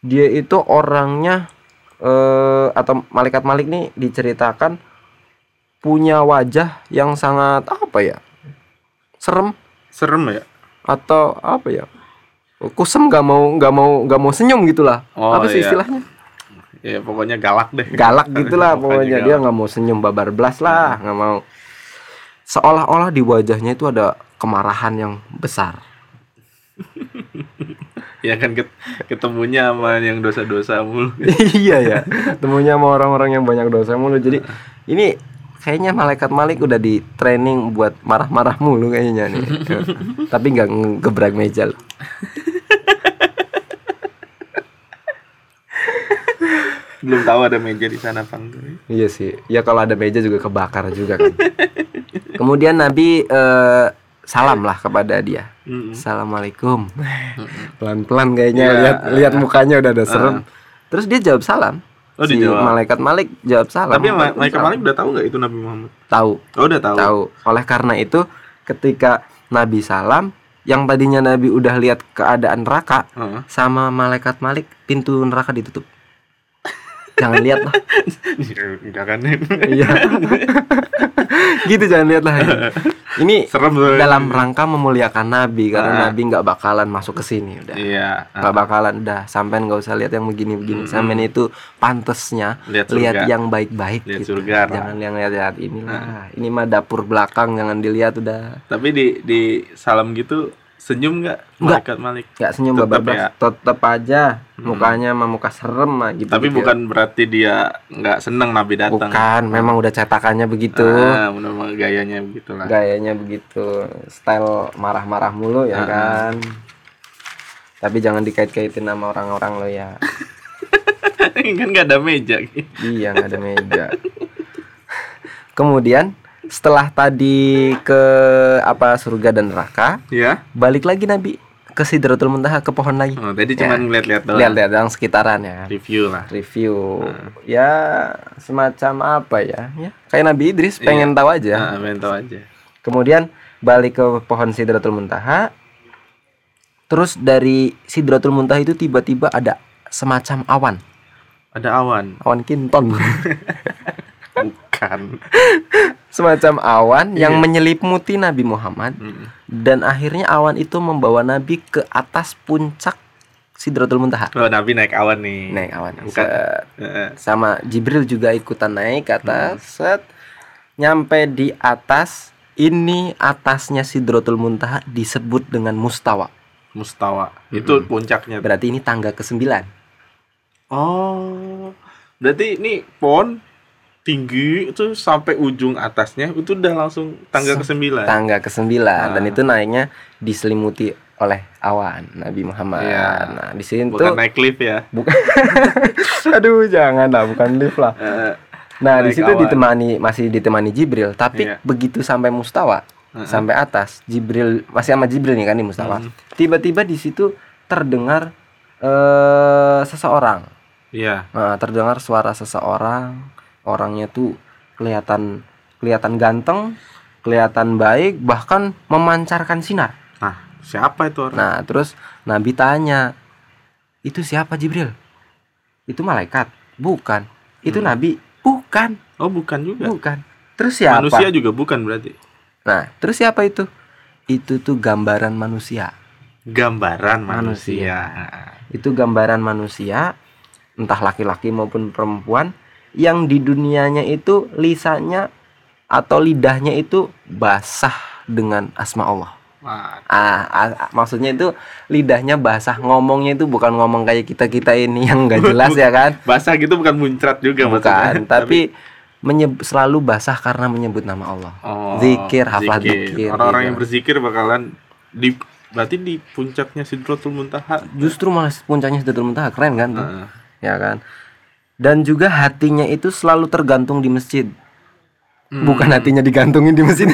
Dia itu orangnya eh atau malaikat Malik nih diceritakan punya wajah yang sangat apa ya? Serem serem ya atau apa ya? Kusem nggak mau nggak mau nggak mau senyum gitulah. Oh, apa sih iya. istilahnya? ya pokoknya galak deh Galak gitulah pokoknya dia nggak mau senyum babar belas lah nggak mau. Seolah-olah di wajahnya itu ada kemarahan yang besar. ya kan ket- ketemunya sama yang dosa-dosa mulu iya ya temunya sama orang-orang yang banyak dosa mulu jadi ini kayaknya malaikat Malik udah di training buat marah-marah mulu kayaknya nih. Tapi nggak ngegebrak meja loh. belum tahu ada meja di sana apa enggak. Iya sih. Ya kalau ada meja juga kebakar juga kan. Kemudian Nabi eh, salam lah kepada dia. Mm-mm. assalamualaikum. Pelan-pelan kayaknya. Iya. lihat lihat mukanya udah ada serem. Terus dia jawab salam Oh, si dijawab. malaikat Malik jawab salam tapi Ma- Malaikat. Malik udah tahu nggak itu Nabi Muhammad tahu oh udah tahu tahu. Oleh karena itu, ketika Nabi salam, yang tadinya Nabi udah lihat keadaan neraka Heeh. sama malaikat Malik pintu neraka ditutup. Jangan lihat lah. Enggak kan? Iya. gitu jangan lihat lah. Ini Serem dalam rangka memuliakan Nabi karena Ah. Nabi nggak bakalan masuk ke sini udah. Iya. Nggak bakalan udah sampean nggak usah lihat yang begini-begini. Sampean itu pantesnya Lihat lihat yang baik-baik Lihat gitu. surga. Jangan yang lihat-lihat inilah. Ini mah dapur belakang jangan dilihat udah. Tapi di di salam gitu senyum nggak Nggak. malaikat Malik? Nggak senyum Tetep bablas. ya. Tetep aja mukanya mah muka serem mah gitu. Tapi gitu. bukan berarti dia nggak seneng Nabi datang. bukan, memang udah cetakannya begitu. Ah, bener-bener gayanya begitulah. Gayanya begitu. Style marah-marah mulu ya Ah. kan. Tapi jangan dikait-kaitin sama orang-orang lo ya. kan nggak ada meja. Iya nggak ada meja. Kemudian setelah tadi ke apa surga dan neraka, Ya. balik lagi Nabi ke Sidratul Muntaha ke pohon lagi. Oh, tadi Ya. cuma ngeliat-liat doang. Lihat-lihat yang sekitaran ya. Review lah. Review. Ya semacam apa ya? Ya kayak Nabi Idris pengen tahu aja. Nah, pengen tahu aja. Kemudian balik ke pohon Sidratul Muntaha. Terus dari Sidratul Muntaha itu tiba-tiba ada semacam awan, Ada awan. awan kinton. Bukan. semacam awan yang Iya. menyelimuti Nabi Muhammad Mm. dan akhirnya awan itu membawa Nabi ke atas puncak Sidratul Muntaha. Oh, Nabi naik awan nih. Naik awan. Bukan. Set. Sama Jibril juga ikutan naik ke atas. Set. Nyampe di atas, ini atasnya Sidratul Muntaha disebut dengan Mustawa. Mustawa. Itu puncaknya. Berarti ini tangga ke-9. Oh. Berarti ini pohon tinggi itu sampai ujung atasnya itu udah langsung tangga ke-9. Tangga ke-9 dan Ah. itu naiknya diselimuti oleh awan Nabi Muhammad. Iya. Nah, di sini Bukan tuh naik lift ya. bukan Aduh, jangan lah, bukan lift lah. Eh, Nah, di situ ditemani masih ditemani Jibril, tapi Iya. begitu sampai Mustawa, Heeh. sampai atas, Jibril masih sama Jibril nih kan di Mustawa. Mhm. Tiba-tiba di situ terdengar eh seseorang. Iya. Nah, terdengar suara seseorang. Orangnya tuh kelihatan kelihatan ganteng, kelihatan baik, bahkan memancarkan sinar. Nah, siapa itu orang? Nah, terus Nabi tanya, "Itu siapa Jibril?" "Itu malaikat." "Bukan." "Itu Hmm. Nabi." "Bukan." Oh, bukan juga. Bukan. Terus siapa? Manusia juga bukan berarti. Nah, terus siapa itu? Itu tuh gambaran manusia. Gambaran Manusia. manusia. Itu gambaran manusia, entah laki-laki maupun perempuan yang di dunianya itu lisannya atau lidahnya itu basah dengan asma Allah. Wah, Ah, ah, ah, maksudnya itu lidahnya basah, ngomongnya itu bukan ngomong kayak kita-kita ini yang nggak jelas ya kan? basah gitu bukan muncrat juga Bukan, maksudnya. tapi menyeb- selalu basah karena menyebut nama Allah. Oh, Zikir, hafal zikir, Orang-orang gitu. yang berzikir bakalan di berarti di puncaknya Sidratul Muntaha. Justru malah puncaknya Sidratul Muntaha keren kan tuh. Heeh. Ya kan? Dan juga hatinya itu selalu tergantung di masjid. Hmm. Bukan hatinya digantungin di masjid.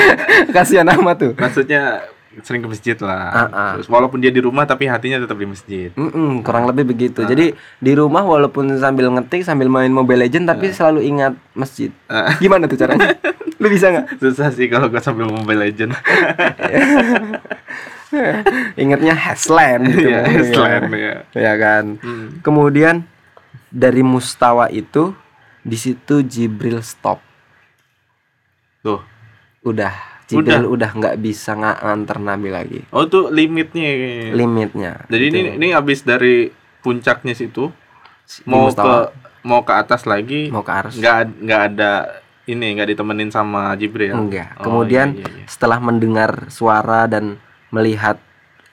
Kasihan amat tuh. Maksudnya sering ke masjid lah. Ah, ah. Terus walaupun dia di rumah tapi hatinya tetap di masjid. Mm-mm, kurang lebih begitu. Jadi di rumah walaupun sambil ngetik sambil main Mobile Legend tapi selalu ingat masjid. Ah. Gimana tuh caranya? Lu bisa nggak? Susah sih kalau gua sambil Mobile Legend. Ingatnya Hasland gitu. Iya, Ya. selain ya. Ya kan. Hmm. Kemudian dari Mustawa itu di situ Jibril stop. Tuh. Udah Jibril udah nggak bisa nggak nganter Nabi lagi. Oh, tuh limitnya. Limitnya. Jadi Gitu. ini ini habis dari puncaknya situ Di mau Mustawa. ke mau ke atas lagi mau ke arus. nggak nggak ada ini nggak ditemenin sama Jibril. Enggak. Oh, Kemudian iya, iya, iya. setelah mendengar suara dan melihat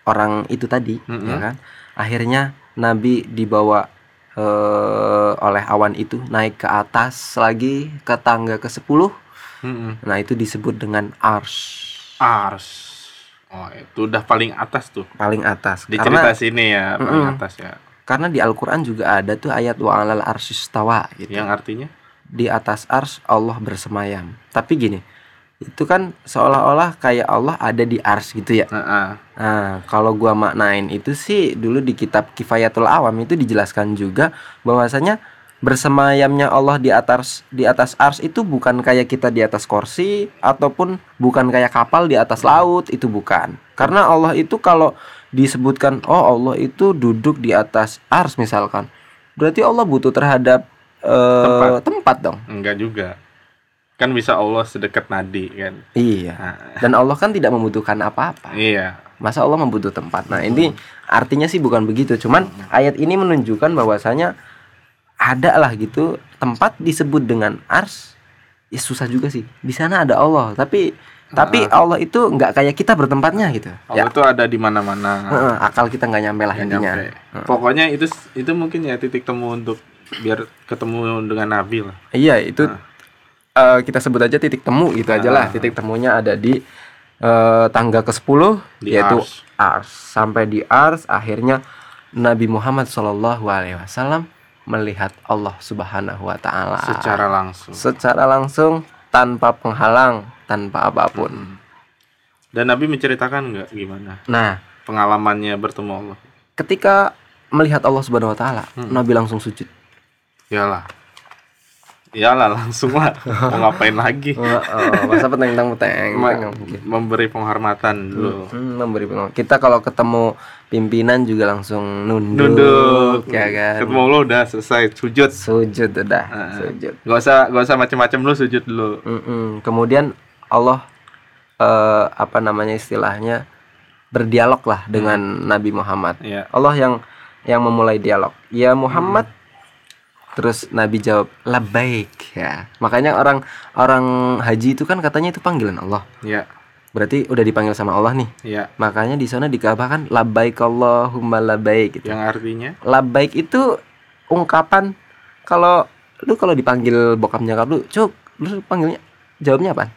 orang itu tadi, Mm-mm. ya kan? Akhirnya Nabi dibawa eh, oleh awan itu naik ke atas lagi ke tangga ke-10. Mm-mm. Nah, itu disebut dengan ars. Ars. Oh, itu udah paling atas tuh. Paling atas. Di karena cerita sini ya, paling Mm-mm. atas ya. karena di Al-Qur'an juga ada tuh ayat wa 'alal arsistawa gitu. Yang artinya Di atas ars Allah bersemayam. Tapi gini, itu kan seolah-olah kayak Allah ada di ars gitu ya. Heeh. Nah, kalau gua maknain itu sih dulu di kitab Kifayatul Awam itu dijelaskan juga bahwasanya bersemayamnya Allah di atas di atas ars itu bukan kayak kita di atas kursi ataupun bukan kayak kapal di atas laut itu bukan karena Allah itu kalau disebutkan oh Allah itu duduk di atas ars misalkan berarti Allah butuh terhadap eh, Tempat. tempat dong Enggak juga. Kan bisa Allah sedekat nadi kan. iya. Nah, dan Allah kan tidak membutuhkan apa-apa. Iya. masa Allah membutuh tempat? Nah ini artinya sih bukan begitu. Cuman ayat ini menunjukkan bahwasanya ada lah gitu tempat disebut dengan ars ya susah juga sih. Di sana ada Allah tapi tapi Allah itu nggak kayak kita bertempatnya gitu. Ya. Allah itu ada di mana-mana. Heeh, akal kita nggak nyampe lah Nggak intinya. nyampe. Pokoknya itu itu mungkin ya titik temu untuk biar ketemu dengan Nabi lah. iya itu eh, kita sebut aja titik temu gitu aja lah titik temunya ada di eh, tangga ke 10 Di yaitu Ars. ars sampai di ars akhirnya Nabi Muhammad Shallallahu Alaihi Wasallam melihat Allah Subhanahu Wa Taala Secara langsung. secara langsung tanpa penghalang tanpa apa pun. Hmm. Dan Nabi menceritakan nggak gimana Nah, pengalamannya bertemu Allah? ketika melihat Allah Subhanahu Wa Taala, Hmm. Nabi langsung sujud. Iyalah. Iyalah langsung lah. Mau ngapain lagi? Oh, oh, masa peteng peteng Ma- memberi penghormatan dulu. Hmm, memberi pengaruh. Kita kalau ketemu pimpinan juga langsung nunduk, Nunduk. ya kan. Ketemu Allah udah selesai sujud. Sujud udah, Ah. sujud. Gak usah gak usah macem-macem lu sujud dulu. Mm-mm. Kemudian Allah eh, apa namanya istilahnya berdialog lah dengan Nabi Muhammad. Iya. Allah yang yang memulai dialog. Ya Muhammad. Terus Nabi jawab labbaik ya. Makanya orang orang haji itu kan katanya itu panggilan Allah. Iya. Berarti udah dipanggil sama Allah nih. Iya. Makanya di sana di Ka'bah kan labbaik Allahumma labbaik gitu. Yang artinya Labbaik itu ungkapan kalau lu kalau dipanggil bokap nyokap lu, cuk, lu panggilnya jawabnya apa?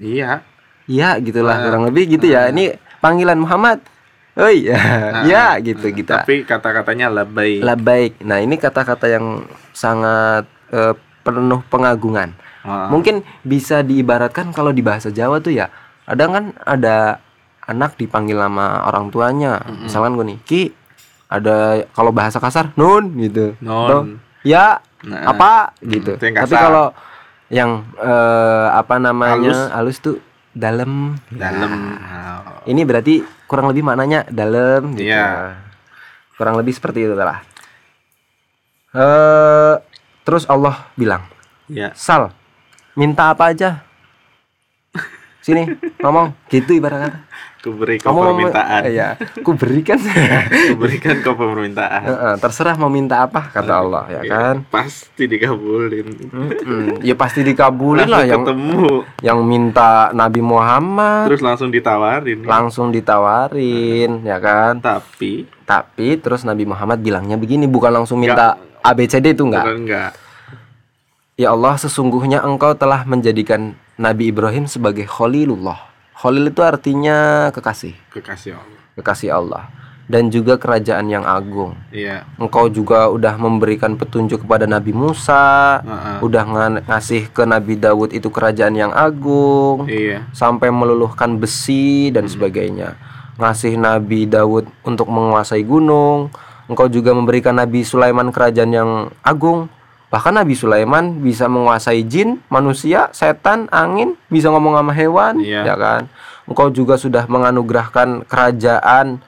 iya. Iya gitulah Ah, kurang lebih gitu ya. Ini panggilan Muhammad. Oh iya, ya gitu gitu. Tapi kata-katanya labai. Labbaik. Nah, ini kata-kata yang sangat eh, penuh pengagungan. Ah, Mungkin bisa diibaratkan kalau di bahasa Jawa tuh ya, ada kan ada anak dipanggil sama orang tuanya. Misalkan gue nih, Ki, ada kalau bahasa kasar nun gitu. Non. Atau, ya Nah, apa gitu. itu yang Tapi kalau yang eh, apa namanya halus, tuh dalam. dalam. Nah, ini berarti kurang lebih maknanya dalam gitu. Iya. Kurang lebih seperti itu lah. Eh terus Allah bilang, Iya. "Sal, minta apa aja?" Sini, ngomong gitu ibarat kata. Kuberi kau mau permintaan. Iya, ku berikan. Kuberikan kau permintaan. Heeh, terserah mau minta apa kata Allah ya Iya, kan. Pasti dikabulin. Mm-mm, ya pasti dikabulin lah yang ketemu. yang minta Nabi Muhammad Terus langsung ditawarin. langsung ditawarin ya kan. Tapi Tapi terus Nabi Muhammad bilangnya begini, bukan langsung minta ABCD itu enggak. bukan enggak. Ya Allah, sesungguhnya Engkau telah menjadikan Nabi Ibrahim sebagai Khalilullah. Khalil itu artinya kekasih, Kekasih Allah. kekasih Allah dan juga kerajaan yang agung. Iya. Engkau juga udah memberikan petunjuk kepada Nabi Musa, Heeh. udah nga- ngasih ke Nabi Dawud itu kerajaan yang agung, Iya. sampai meluluhkan besi dan sebagainya. Ngasih Nabi Dawud untuk menguasai gunung. Engkau juga memberikan Nabi Sulaiman kerajaan yang agung. Bahkan Nabi Sulaiman bisa menguasai jin, manusia, setan, angin, bisa ngomong sama hewan, Iya. ya kan? Engkau juga sudah menganugerahkan kerajaan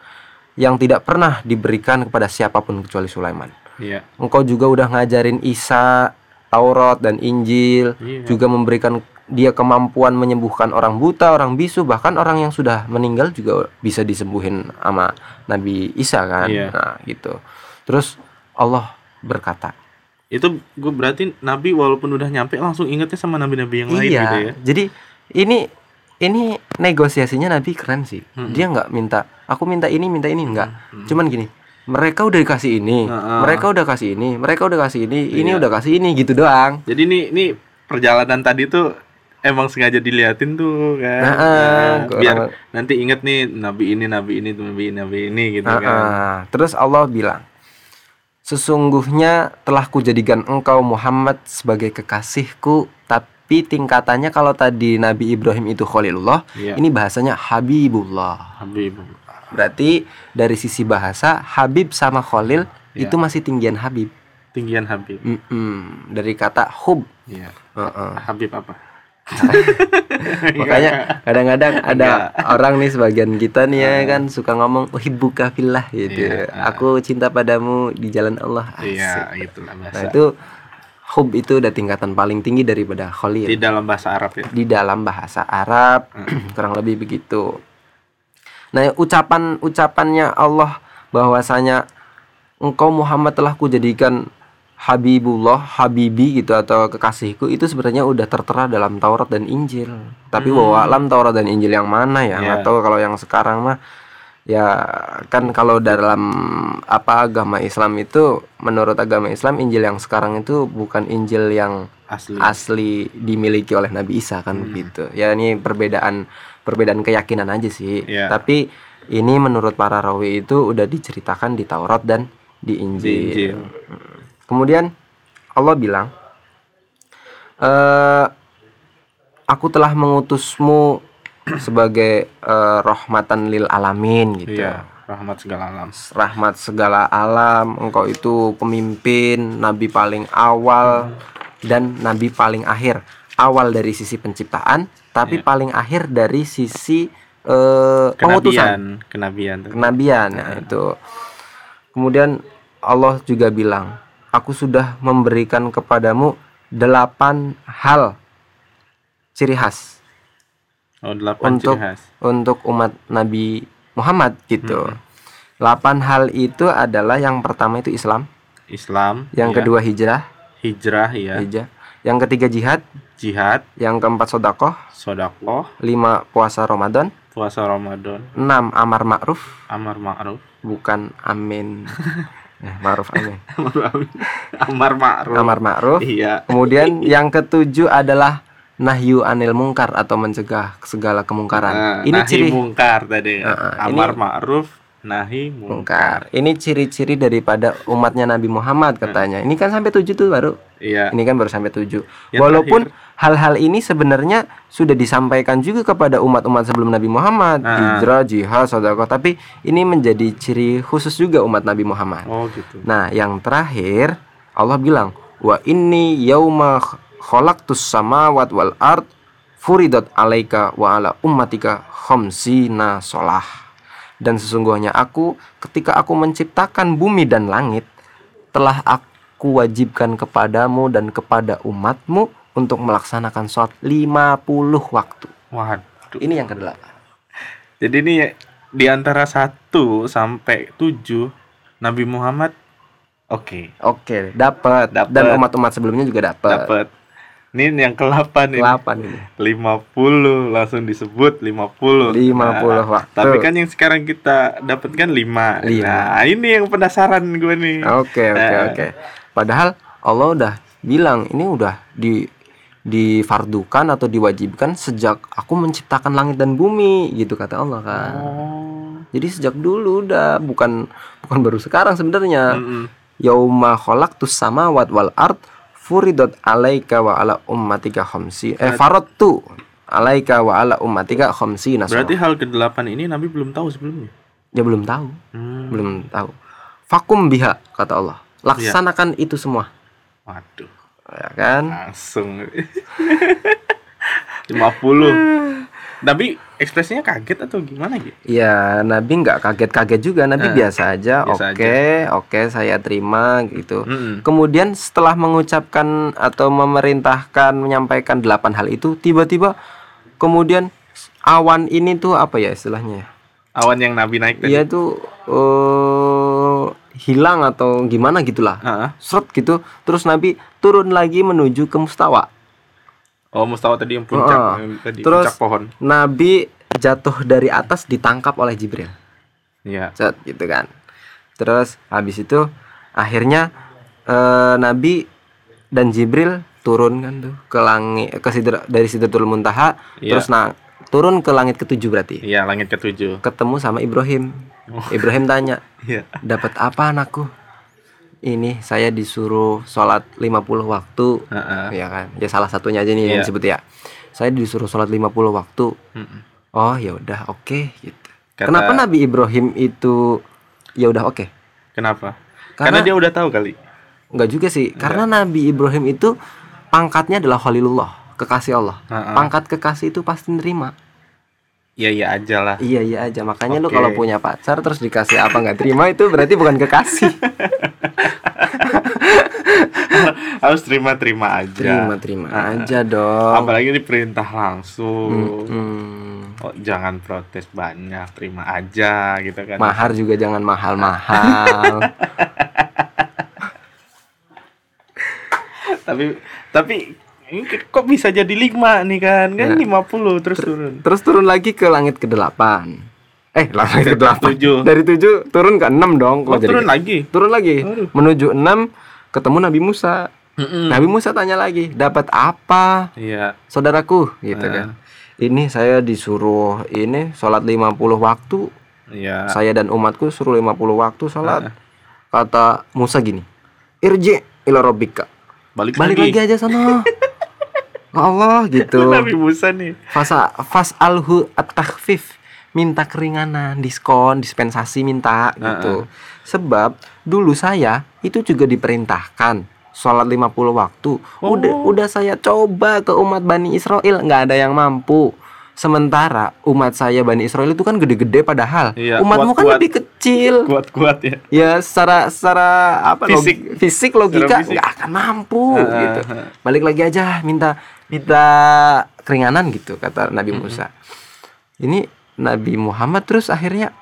yang tidak pernah diberikan kepada siapa pun kecuali Sulaiman. Iya. Engkau juga udah ngajarin Isa, Taurat dan Injil, Iya. juga memberikan dia kemampuan menyembuhkan orang buta, orang bisu, bahkan orang yang sudah meninggal juga bisa disembuhin sama Nabi Isa kan. Iya. Nah, gitu. Terus Allah berkata, Itu gue berarti Nabi walaupun udah nyampe langsung ingetnya sama nabi-nabi yang lain iya. gitu ya. Jadi ini ini negosiasinya Nabi keren sih. Dia nggak minta, aku minta ini, minta ini enggak. Cuman gini, mereka udah dikasih ini, mereka udah kasih ini, mereka udah kasih ini, ini Iya. udah kasih ini gitu doang. Jadi nih nih perjalanan tadi tuh emang sengaja diliatin tuh kan. Nah, Nah, biar nanti inget nih nabi ini nabi ini nabi ini nabi ini gitu Ah, kan. Terus Allah bilang, sesungguhnya telah kujadikan engkau Muhammad sebagai kekasihku, tapi tingkatannya kalau tadi Nabi Ibrahim itu Khalilullah, Iya. ini bahasanya Habibullah. Habib. Berarti dari sisi bahasa Habib sama Khalil Iya. itu masih tinggian Habib. Tinggian Habib. Mm-mm. dari kata hub Iya. Heeh. Habib apa? makanya kadang-kadang ada orang nih sebagian kita nih ya kan suka ngomong uhibbuka fillah gitu. Iya. aku cinta padamu di jalan Allah. Iya, itulah nah itu hub itu udah tingkatan paling tinggi daripada khalil. Di dalam bahasa Arab ya. di dalam bahasa Arab kurang lebih begitu. Nah, ucapan ucapannya Allah bahwasanya engkau Muhammad telah kujadikan Habibullah, Habibi gitu atau kekasihku itu sebenarnya udah tertera dalam Taurat dan Injil. Tapi bahwa alam Taurat dan Injil yang mana ya? Nggak Iya. tahu kalau yang sekarang mah ya kan kalau dalam apa agama Islam itu menurut agama Islam Injil yang sekarang itu bukan Injil yang Asli. asli dimiliki oleh Nabi Isa kan begitu. Ya ini perbedaan perbedaan keyakinan aja sih. Iya. Tapi ini menurut para rawi itu udah diceritakan di Taurat dan di Di Injil. Injil. Kemudian Allah bilang, eh aku telah mengutusmu sebagai eh, rahmatan lil alamin gitu. Iya, rahmat segala alam. Rahmat segala alam, engkau itu pemimpin, nabi paling awal dan nabi paling akhir. Awal dari sisi penciptaan, tapi paling akhir dari sisi eh, pengutusan Kenabian, kenabian. kenabian nah, itu kemudian Allah juga bilang aku sudah memberikan kepadamu delapan hal ciri khas. Oh, delapan untuk ciri khas. untuk umat Nabi Muhammad gitu. Delapan hal itu adalah yang pertama itu Islam. Islam, yang iya. kedua hijrah. Hijrah ya, hijrah. Yang ketiga jihad. Jihad, yang keempat sodakoh. Sodakoh, lima puasa Ramadan. Puasa Ramadan, enam amar ma'ruf. Amar ma'ruf, bukan amin eh, ma'ruf amin amar ma'ruf. amar ma'ruf Iya. Kemudian yang ketujuh adalah nahyu anil mungkar atau mencegah segala kemungkaran. Nah, ini nahi ciri mungkar tadi. ya. Heeh, amar ini- ma'ruf, nahi mungkar. mungkar. Ini ciri-ciri daripada umatnya Nabi Muhammad katanya. Ini kan sampai tujuh tuh baru. Iya. Ini kan baru sampai tujuh. Yang Walaupun hal-hal ini sebenarnya sudah disampaikan juga kepada umat-umat sebelum Nabi Muhammad, Ah. hijrah, jihad, sedekah. Tapi ini menjadi ciri khusus juga umat Nabi Muhammad. Oh, gitu. Nah, yang terakhir Allah bilang, "Wa inni yauma khalaqtus samawat wal ard furidat alaika wa ala ummatika khamsina solah." Dan sesungguhnya aku ketika aku menciptakan bumi dan langit telah aku wajibkan kepadamu dan kepada umatmu untuk melaksanakan sholat 50 waktu. Waduh. Ini yang kedelapan. Jadi ini di antara 1 sampai 7 Nabi Muhammad oke, Oke, dapat. Dapat. Dan umat-umat sebelumnya juga dapat. dapat. Ini yang ke-8 ini. Delapan ini. 50 langsung disebut 50. 50 waktu. Tapi kan yang sekarang kita dapatkan 5. Lima. Nah, ini yang penasaran gue nih. Oke oke Eh. oke. Padahal Allah udah bilang ini udah di difardukan atau diwajibkan sejak aku menciptakan langit dan bumi gitu kata Allah kan. Oh. Jadi sejak dulu udah bukan bukan baru sekarang sebenarnya. Mm-mm. Yauma khalaqtus samawat wal ard furidat alaika wa ala ummatika khamsi eh faradtu alaika wa ala ummatika khamsina Berarti sholat. hal ke-8 ini Nabi belum tahu sebelumnya. dia belum tahu, Hmm. belum tahu. Fakum biha kata Allah. Laksanakan itu semua. Waduh, Ya kan? langsung 50. Tapi ekspresinya kaget atau gimana gitu? Ya, Nabi nggak kaget-kaget juga. Nabi Eh, biasa aja. Oke, oke, saya terima gitu. Mm-mm. Kemudian setelah mengucapkan atau memerintahkan menyampaikan delapan hal itu, tiba-tiba kemudian awan ini tuh apa ya istilahnya? ya? Awan yang Nabi naik tadi. Iya tuh eh, hilang atau gimana gitulah. Heeh. Seret gitu. Terus Nabi turun lagi menuju ke mustawa. Oh, mustawa tadi yang puncak, Heeh. yang tadi Terus- puncak pohon. Nabi jatuh dari atas ditangkap oleh Jibril. Iya. Set gitu kan. Terus habis itu akhirnya eh, Nabi dan Jibril turun kan tuh ke langit ke sidra, dari Sidratul Muntaha Iya. terus nah turun ke langit ketujuh berarti. Iya, langit ketujuh. Ketemu sama Ibrahim. Oh. Ibrahim tanya, Iya. "Dapat apa anakku?" Ini saya disuruh sholat 50 waktu Heeh. ya kan. Ya salah satunya aja nih yang Iya. disebut ya. Saya disuruh sholat 50 waktu. Mm-mm. Oh, ya udah oke gitu. Kata- Kenapa Nabi Ibrahim itu ya udah oke? Kenapa? Karena- Karena, dia udah tahu kali. Enggak juga sih, karena Nabi Ibrahim itu pangkatnya adalah Khalilullah, kekasih Allah. Heeh. Pangkat kekasih itu pasti nerima. Iya iya aja lah. Iya iya aja. Makanya lu Oke. kalau punya pacar terus dikasih apa nggak terima itu berarti bukan kekasih. Harus terima-terima aja. terima terima aja dong. Apalagi diperintah langsung. Hmm. Oh, jangan protes banyak, terima aja gitu kan. Mahar juga jangan mahal-mahal. tapi tapi ini kok bisa jadi lima nih kan? Kan Ya. 50 terus turun. Terus turun lagi ke langit ke-8. Eh, langit ke-8. Tujuh. Dari 7 turun ke 6 dong. Oh, jadi- turun lagi. Turun lagi. Aduh. Menuju 6 ketemu Nabi Musa. Mm-mm. Nabi Musa tanya lagi, "Dapat apa, Iya. saudaraku?" gitu Ah. kan. Ini saya disuruh ini sholat 50 waktu. Iya. Saya dan umatku suruh 50 waktu sholat. Ah. Kata Musa gini, "Irji ila rabbika." Balik, Balik lagi aja sana. Ya Allah gitu. Nabi Musa nih. Fasa fas alhu at-takhfif minta keringanan, diskon, dispensasi minta gitu. Sebab dulu saya itu juga diperintahkan sholat 50 waktu. Udah Oh. udah saya coba ke umat Bani Israel nggak ada yang mampu. Sementara umat saya Bani Israel itu kan gede-gede padahal Iya, umatmu kan kuat-kuat. lebih kecil. Kuat-kuat ya. Ya secara secara apa log- Fisik. fisik logika fisik. nggak akan mampu Ah, gitu. Balik lagi aja minta minta keringanan gitu kata Nabi Musa. Ini Nabi Muhammad terus akhirnya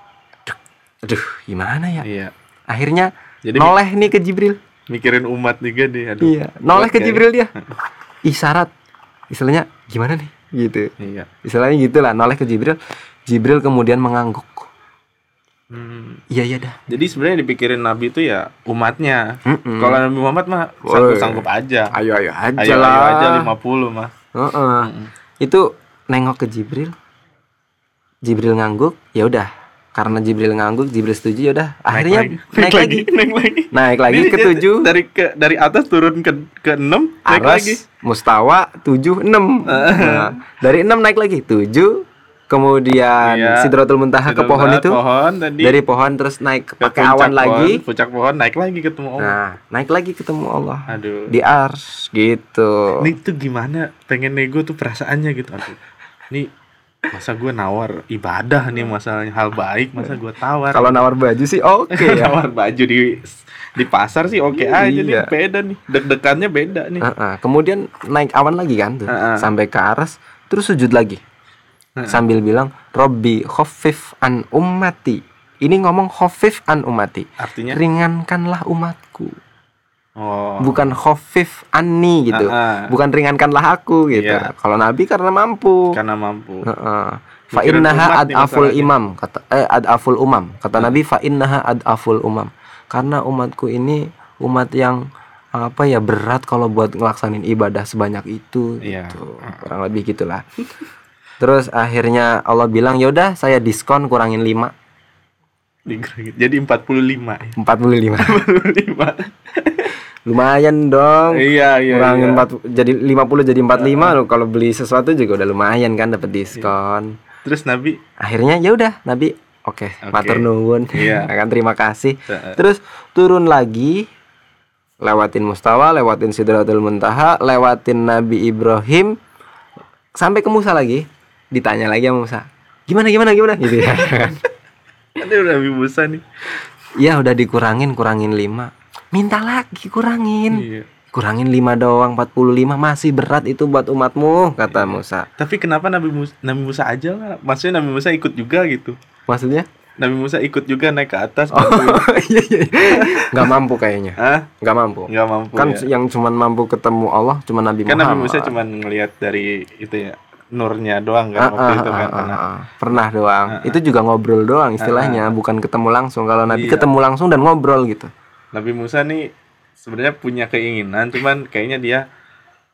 aduh, aduh gimana ya? Iya. Akhirnya Jadi noleh nih ke Jibril. mikirin umat juga deh. Aduh. Iya, noleh ke. Jibril dia. Isyarat istilahnya gimana nih? Gitu. Iya. Istilahnya gitulah noleh ke Jibril. Jibril kemudian mengangguk. Hmm. Iya iya dah. Jadi sebenarnya dipikirin Nabi itu ya umatnya. Mm-mm. Kalau Nabi Muhammad mah Woi. sanggup-sanggup aja. Ayo ayo aja Ayo, lah. ayo aja 50 mah. Heeh. Mm-mm. Itu nengok ke Jibril. Jibril ngangguk, ya udah. Karena Jibril ngangguk, Jibril setuju ya udah. Akhirnya naik, lagi. naik lagi. Naik lagi Ini ke dia tujuh. Dari ke dari atas turun ke ke 6 naik Aras, lagi. Mustawa, tujuh, enam. Nah, dari enam naik lagi, tujuh. Kemudian Iya. Sidratul Muntaha ke pohon itu. Pohon tadi Dari pohon terus naik ke pakai awan lagi. Pohon, puncak pohon naik lagi ketemu Allah. Nah, naik lagi ketemu Allah. Aduh. Di ars gitu. Ini tuh gimana pengen nego tuh perasaannya gitu. Aduh. Ini masa gue nawar ibadah nih masalahnya hal baik masa gue tawar Kalau nawar baju sih oke ya. nawar baju di di pasar sih oke aja nih Iya. beda nih deg-degannya beda nih Heeh, Kemudian naik awan lagi kan tuh Heeh. sampai ke aras terus sujud lagi Heeh. sambil bilang Robbi khofif an ummati ini ngomong khofif an ummati artinya ringankanlah umatku oh. Bukan khofif anni gitu. Heeh. bukan ringankanlah aku gitu. Iya. kalau Nabi karena mampu. Karena mampu. Heeh. Fa Mikirin innaha adaful imam kata eh adaful umam. Kata Nabi fa innaha adaful umam. Karena umatku ini umat yang apa ya berat kalau buat ngelaksanin ibadah sebanyak itu Iya. gitu. kurang lebih gitulah. Terus akhirnya Allah bilang ya udah saya diskon kurangin 5 Digeragin. jadi 45 ya? 45 45 lumayan dong. Iya iya kurangin iya. 4 jadi 50 jadi 45 loh. Kalau beli sesuatu juga udah lumayan kan dapat diskon. Terus Nabi? Akhirnya ya udah Nabi. Oke Oke. matur nuwun. Iya. akan terima kasih. Terus turun lagi. Lewatin Mustawa lewatin Sidratul Muntaha lewatin Nabi Ibrahim. Sampai ke Musa lagi. Ditanya lagi sama Musa gimana gimana gimana? Gitu ya. Aduh Nabi Musa nih. Ya udah dikurangin kurangin 5 minta lagi kurangin. Iya. kurangin 5 doang 45 masih berat itu buat umatmu kata Iya. Musa. Tapi kenapa Nabi Musa Nabi Musa aja lah? Maksudnya Nabi Musa ikut juga gitu. Maksudnya? Nabi Musa ikut juga naik ke atas oh iya iya. Nggak mampu kayaknya. Hah? nggak mampu. Nggak mampu kan ya. yang cuman mampu ketemu Allah cuma Nabi kan Muhammad. Nabi Musa cuma ngelihat dari itu ya nurnya doang kan Ah, waktu ah, itu kan. ah, karena ah, ah. pernah doang. Ah, ah. itu juga ngobrol doang istilahnya bukan ketemu langsung. Kalau Nabi Iya. ketemu langsung dan ngobrol gitu Nabi Musa nih sebenarnya punya keinginan cuman kayaknya dia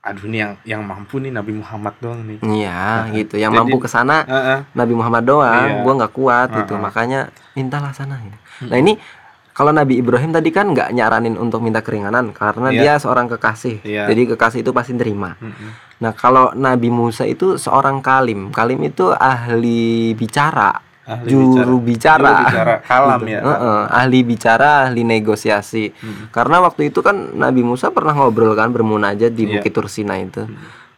aduh nih yang yang mampu nih Nabi Muhammad doang nih iya gitu yang Jadi- mampu ke sana Ah, ah. Nabi Muhammad doang Iya. gua nggak kuat Ah, gitu ah. makanya mintalah sana gitu. nah ini kalau Nabi Ibrahim tadi kan nggak nyaranin untuk minta keringanan karena Iya. dia seorang kekasih Iya. jadi kekasih itu pasti terima Mm-mm. nah kalau Nabi Musa itu seorang kalim kalim itu ahli bicara Ahli juru bicara, Juru bicara kalam Gitu. ya. Heeh, ahli bicara, ahli negosiasi. Karena waktu itu kan Nabi Musa pernah ngobrol kan bermunajat di Iya. Bukit Tursina itu.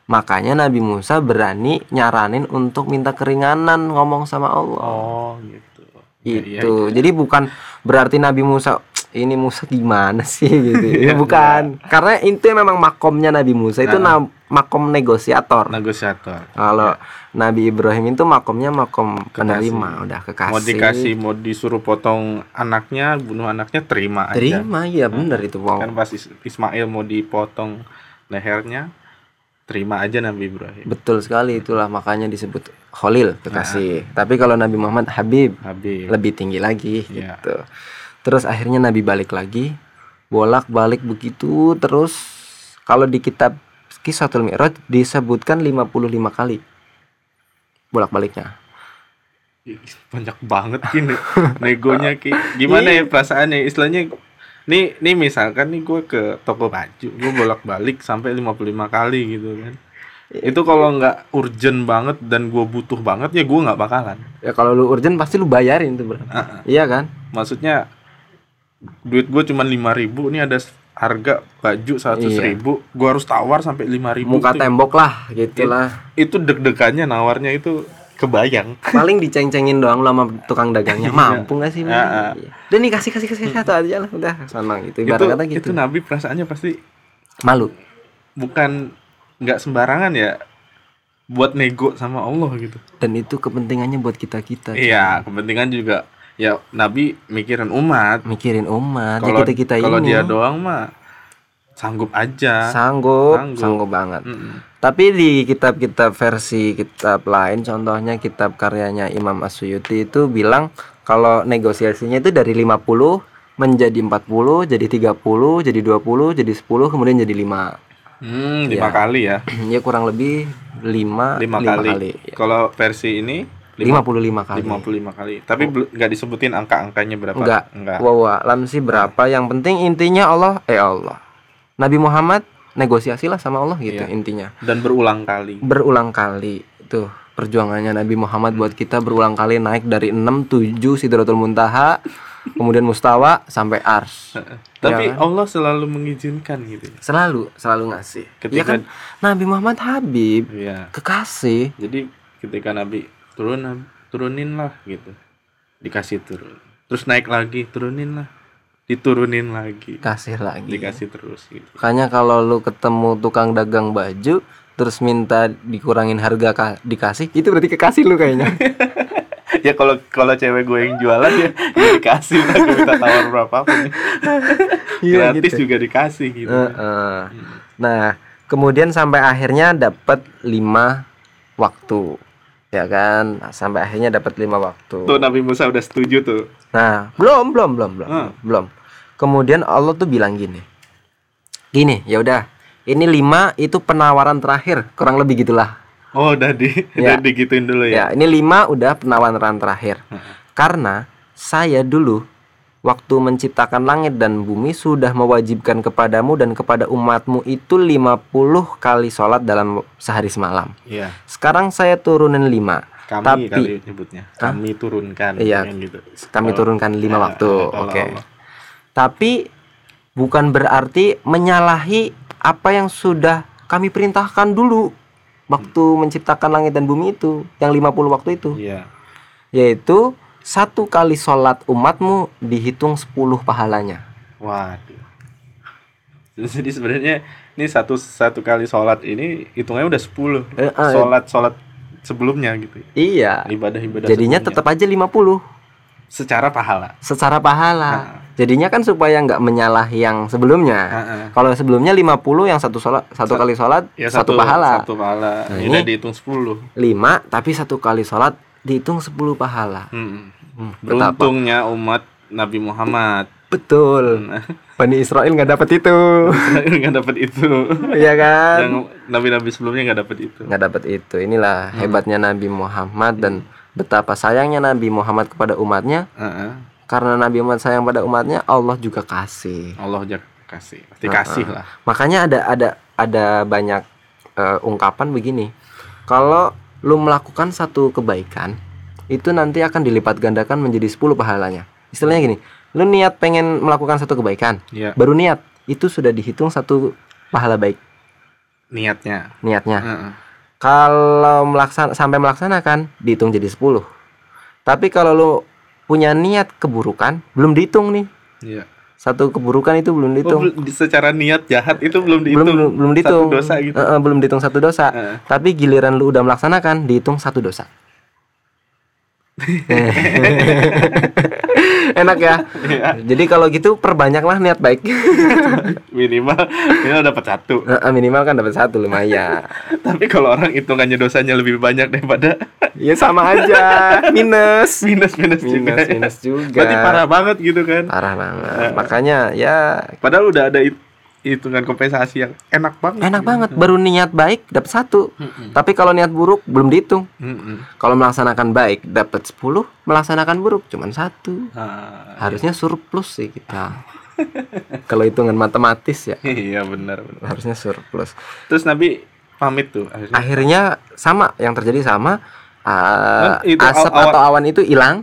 Makanya Nabi Musa berani nyaranin untuk minta keringanan ngomong sama Allah. Oh, gitu. Iya, iya, Itu. Jadi bukan berarti Nabi Musa ini Musa gimana sih gitu. Iya, bukan. Karena itu memang makomnya Nabi Musa itu na- makom negosiator. negosiator. Kalau Nabi Ibrahim itu makomnya makom penerima, udah kekasih. Mau dikasih, mau disuruh potong anaknya, bunuh anaknya, terima aja. terima ya benar itu wow. Kan pas Is- Ismail mau dipotong lehernya, terima aja Nabi Ibrahim. Betul sekali itulah makanya disebut Khalil kekasih. Tapi kalau Nabi Muhammad Habib Habib. lebih tinggi lagi Iya. gitu. Terus akhirnya Nabi balik lagi, bolak-balik begitu terus kalau di kitab Kisatul Mi'raj disebutkan 55 kali. Bolak-baliknya. Banyak banget gini negonya ki. Gimana ya perasaannya? Istilahnya nih nih misalkan nih gue ke toko baju gue bolak balik sampai 55 kali gitu kan. Itu kalau nggak urgent banget dan gue butuh banget ya gue nggak bakalan. Ya kalau lu urgent pasti lu bayarin tuh, Bro. Ah, Iya kan? maksudnya duit gue cuma 5000 ribu ini ada harga baju seratus Iya. ribu gue harus tawar sampai 5000 ribu Muka tembok lah gitulah. itu deg-degannya nawarnya itu kebayang paling diceng-cengin doang lu sama tukang dagangnya mampu gak sih? Ah, ah. udah nih kasih kasih kasih satu aja lah udah senang gitu itu kata gitu itu nabi perasaannya pasti malu bukan nggak sembarangan ya buat nego sama Allah gitu. dan itu kepentingannya buat kita kita Iya, kepentingan juga ya Nabi mikirin umat. mikirin umat ya Kalau kita kita kalau dia doang mah sanggup aja. sanggup Sanggup. sanggup banget Mm-mm. tapi di kitab-kitab versi kitab lain contohnya kitab karyanya Imam Asyuyuti itu bilang kalau negosiasinya itu dari 50 menjadi 40 jadi 30 jadi 20 jadi 10 kemudian jadi 5 Hmm, lima Ya. kali ya. ya kurang lebih 5 Lima kali. Kalau versi ini lima- 55 kali 55 kali. Tapi bel- nggak disebutin angka-angkanya berapa. Enggak. Enggak. Wow, alam sih berapa? Yang penting intinya Allah, eh Allah. Nabi Muhammad negosiasilah sama Allah gitu Iya. intinya. Dan berulang kali. Berulang kali tuh perjuangannya Nabi Muhammad buat kita berulang kali naik dari 6 7 Sidratul Muntaha, kemudian Mustawa sampai Ars. Tapi kan? Allah selalu mengizinkan gitu. Selalu selalu ngasih. Iya Ketika- kan Nabi Muhammad Habib, Iya. kekasih. Jadi ketika Nabi turun turunin lah gitu. Dikasih turun. Terus naik lagi, turunin lah. Diturunin lagi. Kasih lagi. Dikasih terus gitu. Makanya kalau lu ketemu tukang dagang baju terus minta dikurangin harga ka- dikasih, itu berarti kekasih lu kayaknya. ya kalau kalau cewek gue yang jualan ya, ya dikasih lah gue minta tawar berapapun. Iya, Gratis gitu. juga dikasih gitu. Heeh. Nah, kemudian sampai akhirnya dapat lima waktu, ya kan? Nah, sampai akhirnya dapat lima waktu. Tuh Nabi Musa udah setuju tuh. Nah, belum, belum, belum, belum, Hmm. belum. Kemudian Allah tuh bilang gini, gini, ya udah, ini lima itu penawaran terakhir, kurang lebih gitulah. Oh udah di Ya. udah digituin dulu ya. Ya, ini lima udah penawaran terakhir. Hmm. Karena saya dulu waktu menciptakan langit dan bumi sudah mewajibkan kepadamu dan kepada umatmu itu 50 kali sholat dalam sehari semalam. Iya. Sekarang saya turunin lima. Kami Tapi- kali nyebutnya. Kami turunkan Iya. gitu. Kami Kalau- turunkan lima Ya, waktu. kalau Oke. Allah. Tapi bukan berarti menyalahi apa yang sudah kami perintahkan dulu waktu menciptakan langit dan bumi itu, yang 50 waktu itu. Iya. yaitu satu kali sholat umatmu dihitung 10 pahalanya. Waduh. Jadi sebenarnya ini satu satu kali sholat ini hitungnya udah 10 Eh, eh. sholat sholat sebelumnya gitu. Iya. Ibadah ibadah. Jadinya tetap aja 50 secara pahala. secara pahala. Nah. Jadinya kan supaya nggak menyalahi yang sebelumnya. Heeh. Kalau sebelumnya 50 yang satu sholat satu Sa- kali sholat Ya satu, pahala. Satu pahala. Nah, ini dihitung 10. 5 tapi satu kali sholat dihitung 10 pahala. Hmm. Hmm, betapa? Beruntungnya umat Nabi Muhammad. Betul. Nah, Bani Israel nggak dapat itu. nggak dapat itu. Iya kan? Yang nabi-nabi sebelumnya nggak dapat itu. nggak dapat itu inilah hebatnya Nabi Muhammad dan betapa sayangnya Nabi Muhammad kepada umatnya Heeh. karena Nabi Muhammad sayang pada umatnya Allah juga kasih Allah jak kasih. Pasti kasih lah. makanya ada ada ada banyak eh, ungkapan begini kalau lu melakukan satu kebaikan itu nanti akan dilipat gandakan menjadi 10 pahalanya. Istilahnya gini, lu niat pengen melakukan satu kebaikan, Iya. baru niat itu sudah dihitung satu pahala baik Niatnya. niatnya. Heeh. Kalau melaksan sampai melaksanakan dihitung jadi 10. Tapi kalau lu punya niat keburukan belum dihitung nih. Iya. Satu keburukan itu belum Oh, dihitung. bel- secara niat jahat itu belum dihitung. belum, belum dihitung. Satu dosa gitu. Eh, eh, belum dihitung satu dosa. Heeh. Tapi giliran lu udah melaksanakan dihitung satu dosa. Enak ya. Iya. Jadi kalau gitu perbanyaklah niat baik. Minimal minimal dapat satu. Minimal kan dapat satu lumayan. Tapi kalau orang hitungannya dosanya lebih banyak daripada Ya sama aja. Minus. minus minus, juga. Minus minus juga. Berarti parah banget gitu kan. Parah banget. Makanya ya Padahal udah ada hitungan kompensasi yang enak banget. enak gitu. banget baru niat baik dapat satu. Tapi kalau niat buruk belum dihitung. Kalau melaksanakan baik dapat 10, melaksanakan buruk cuman satu. Ah, Harusnya surplus sih kita. Kalau hitungan matematis ya iya benar benar. harusnya surplus. Terus Nabi pamit tuh akhirnya. Akhirnya sama yang terjadi sama uh, Kan itu asap aw- atau awan itu hilang.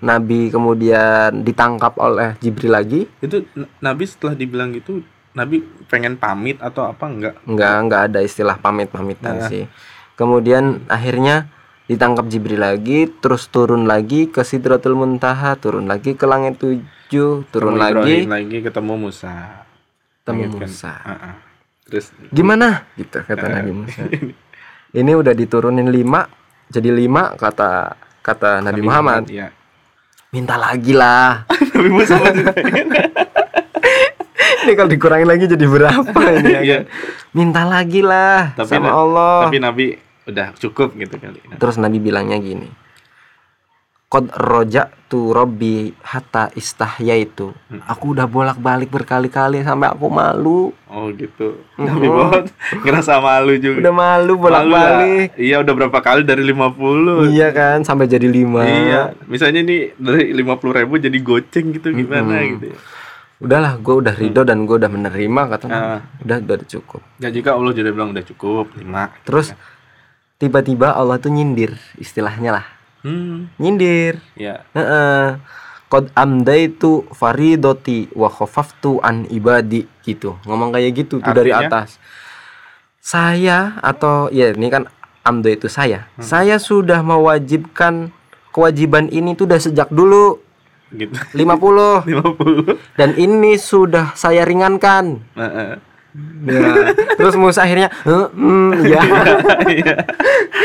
Nabi kemudian ditangkap oleh Jibril lagi. Itu Nabi setelah dibilang gitu Nabi pengen pamit atau apa enggak? Enggak enggak ada istilah pamit-pamitan Nah. sih. Kemudian akhirnya ditangkap Jibril lagi, terus turun lagi ke Sidratul Muntaha, turun lagi ke langit tujuh, turun Ketemu lagi lagi ketemu Musa. ketemu kan? Musa. Ah-ah. Terus Gimana? Gitu kata Eh. Nabi Musa. Ini udah diturunin lima, jadi lima kata kata Nabi, Muhammad. ya. Minta lagi lah. Nabi Musa masih ini kalau dikurangin lagi jadi berapa ini ya? Iya. kan? Minta lagi lah Tapi sama Allah. Tapi Nabi udah cukup gitu kali. Terus Nabi bilangnya gini. Qad roja tu robbi hatta istahya itu. Hmm. Aku udah bolak-balik berkali-kali sampai aku malu. Oh gitu. Nabi banget ngerasa malu juga. Udah malu bolak-balik. Iya udah berapa kali dari 50 Iya kan sampai jadi lima. Iya, misalnya nih dari lima puluh ribu jadi goceng gitu gimana Mm-mm. gitu. ya. Udahlah, gue udah ridho dan gue udah menerima kata Nabi. Ah. Udah udah cukup. Ya jika Allah sudah bilang udah cukup lima. Terus tiba-tiba Allah tuh nyindir istilahnya lah. Hmm, Nyindir. ya. Heeh. Qad amdaitu faridoti wa khafaftu an ibadi gitu. Ngomong kayak gitu tuh dari atas. Saya atau ya ini kan amda itu saya. Saya sudah mewajibkan kewajiban ini tuh udah sejak dulu Gitu. 50 lima puluh. dan ini sudah saya ringankan. Ya. Terus Musa akhirnya, "Eh, mm, ya. Iya.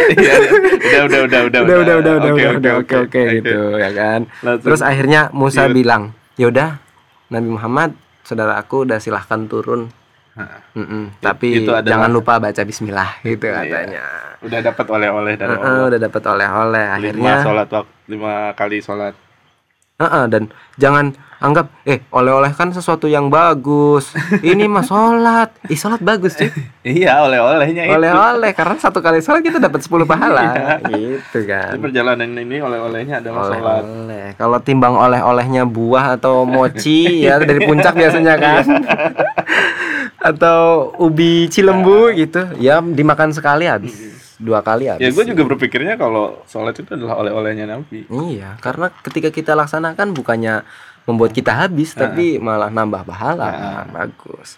Iya. Udah udah udah udah udah udah udah udah Oke, udah oke, udah oke oke gitu ya kan. Langsung. Terus akhirnya Musa Iya. bilang, "Ya udah, Nabi Muhammad, saudaraku udah silahkan turun. Nah, Mm-mm, tapi itu adalah- jangan lupa baca Bismillah gitu Iya. katanya. Udah dapat oleh-oleh dari Heeh, Allah. udah dapat oleh-oleh Lima akhirnya. sholat wak- lima kali sholat. Heeh, dan jangan anggap eh oleh-oleh kan sesuatu yang bagus. Ini mah sholat. Ih sholat bagus cuy. Iya, oleh-olehnya itu. Oleh-oleh karena satu kali sholat kita dapat 10 pahala. Iya. gitu kan. Di perjalanan ini oleh-olehnya adalah sholat. Oleh-oleh. Kalau timbang oleh-olehnya buah atau mochi ya dari puncak biasanya kan. atau ubi cilembu gitu. Ya dimakan sekali habis. Dua kali habis. Ya gue juga berpikirnya kalau sholat itu adalah oleh-olehnya Nabi. Iya, karena ketika kita laksanakan bukannya membuat kita habis, tapi malah nambah pahala. Ah. Bagus.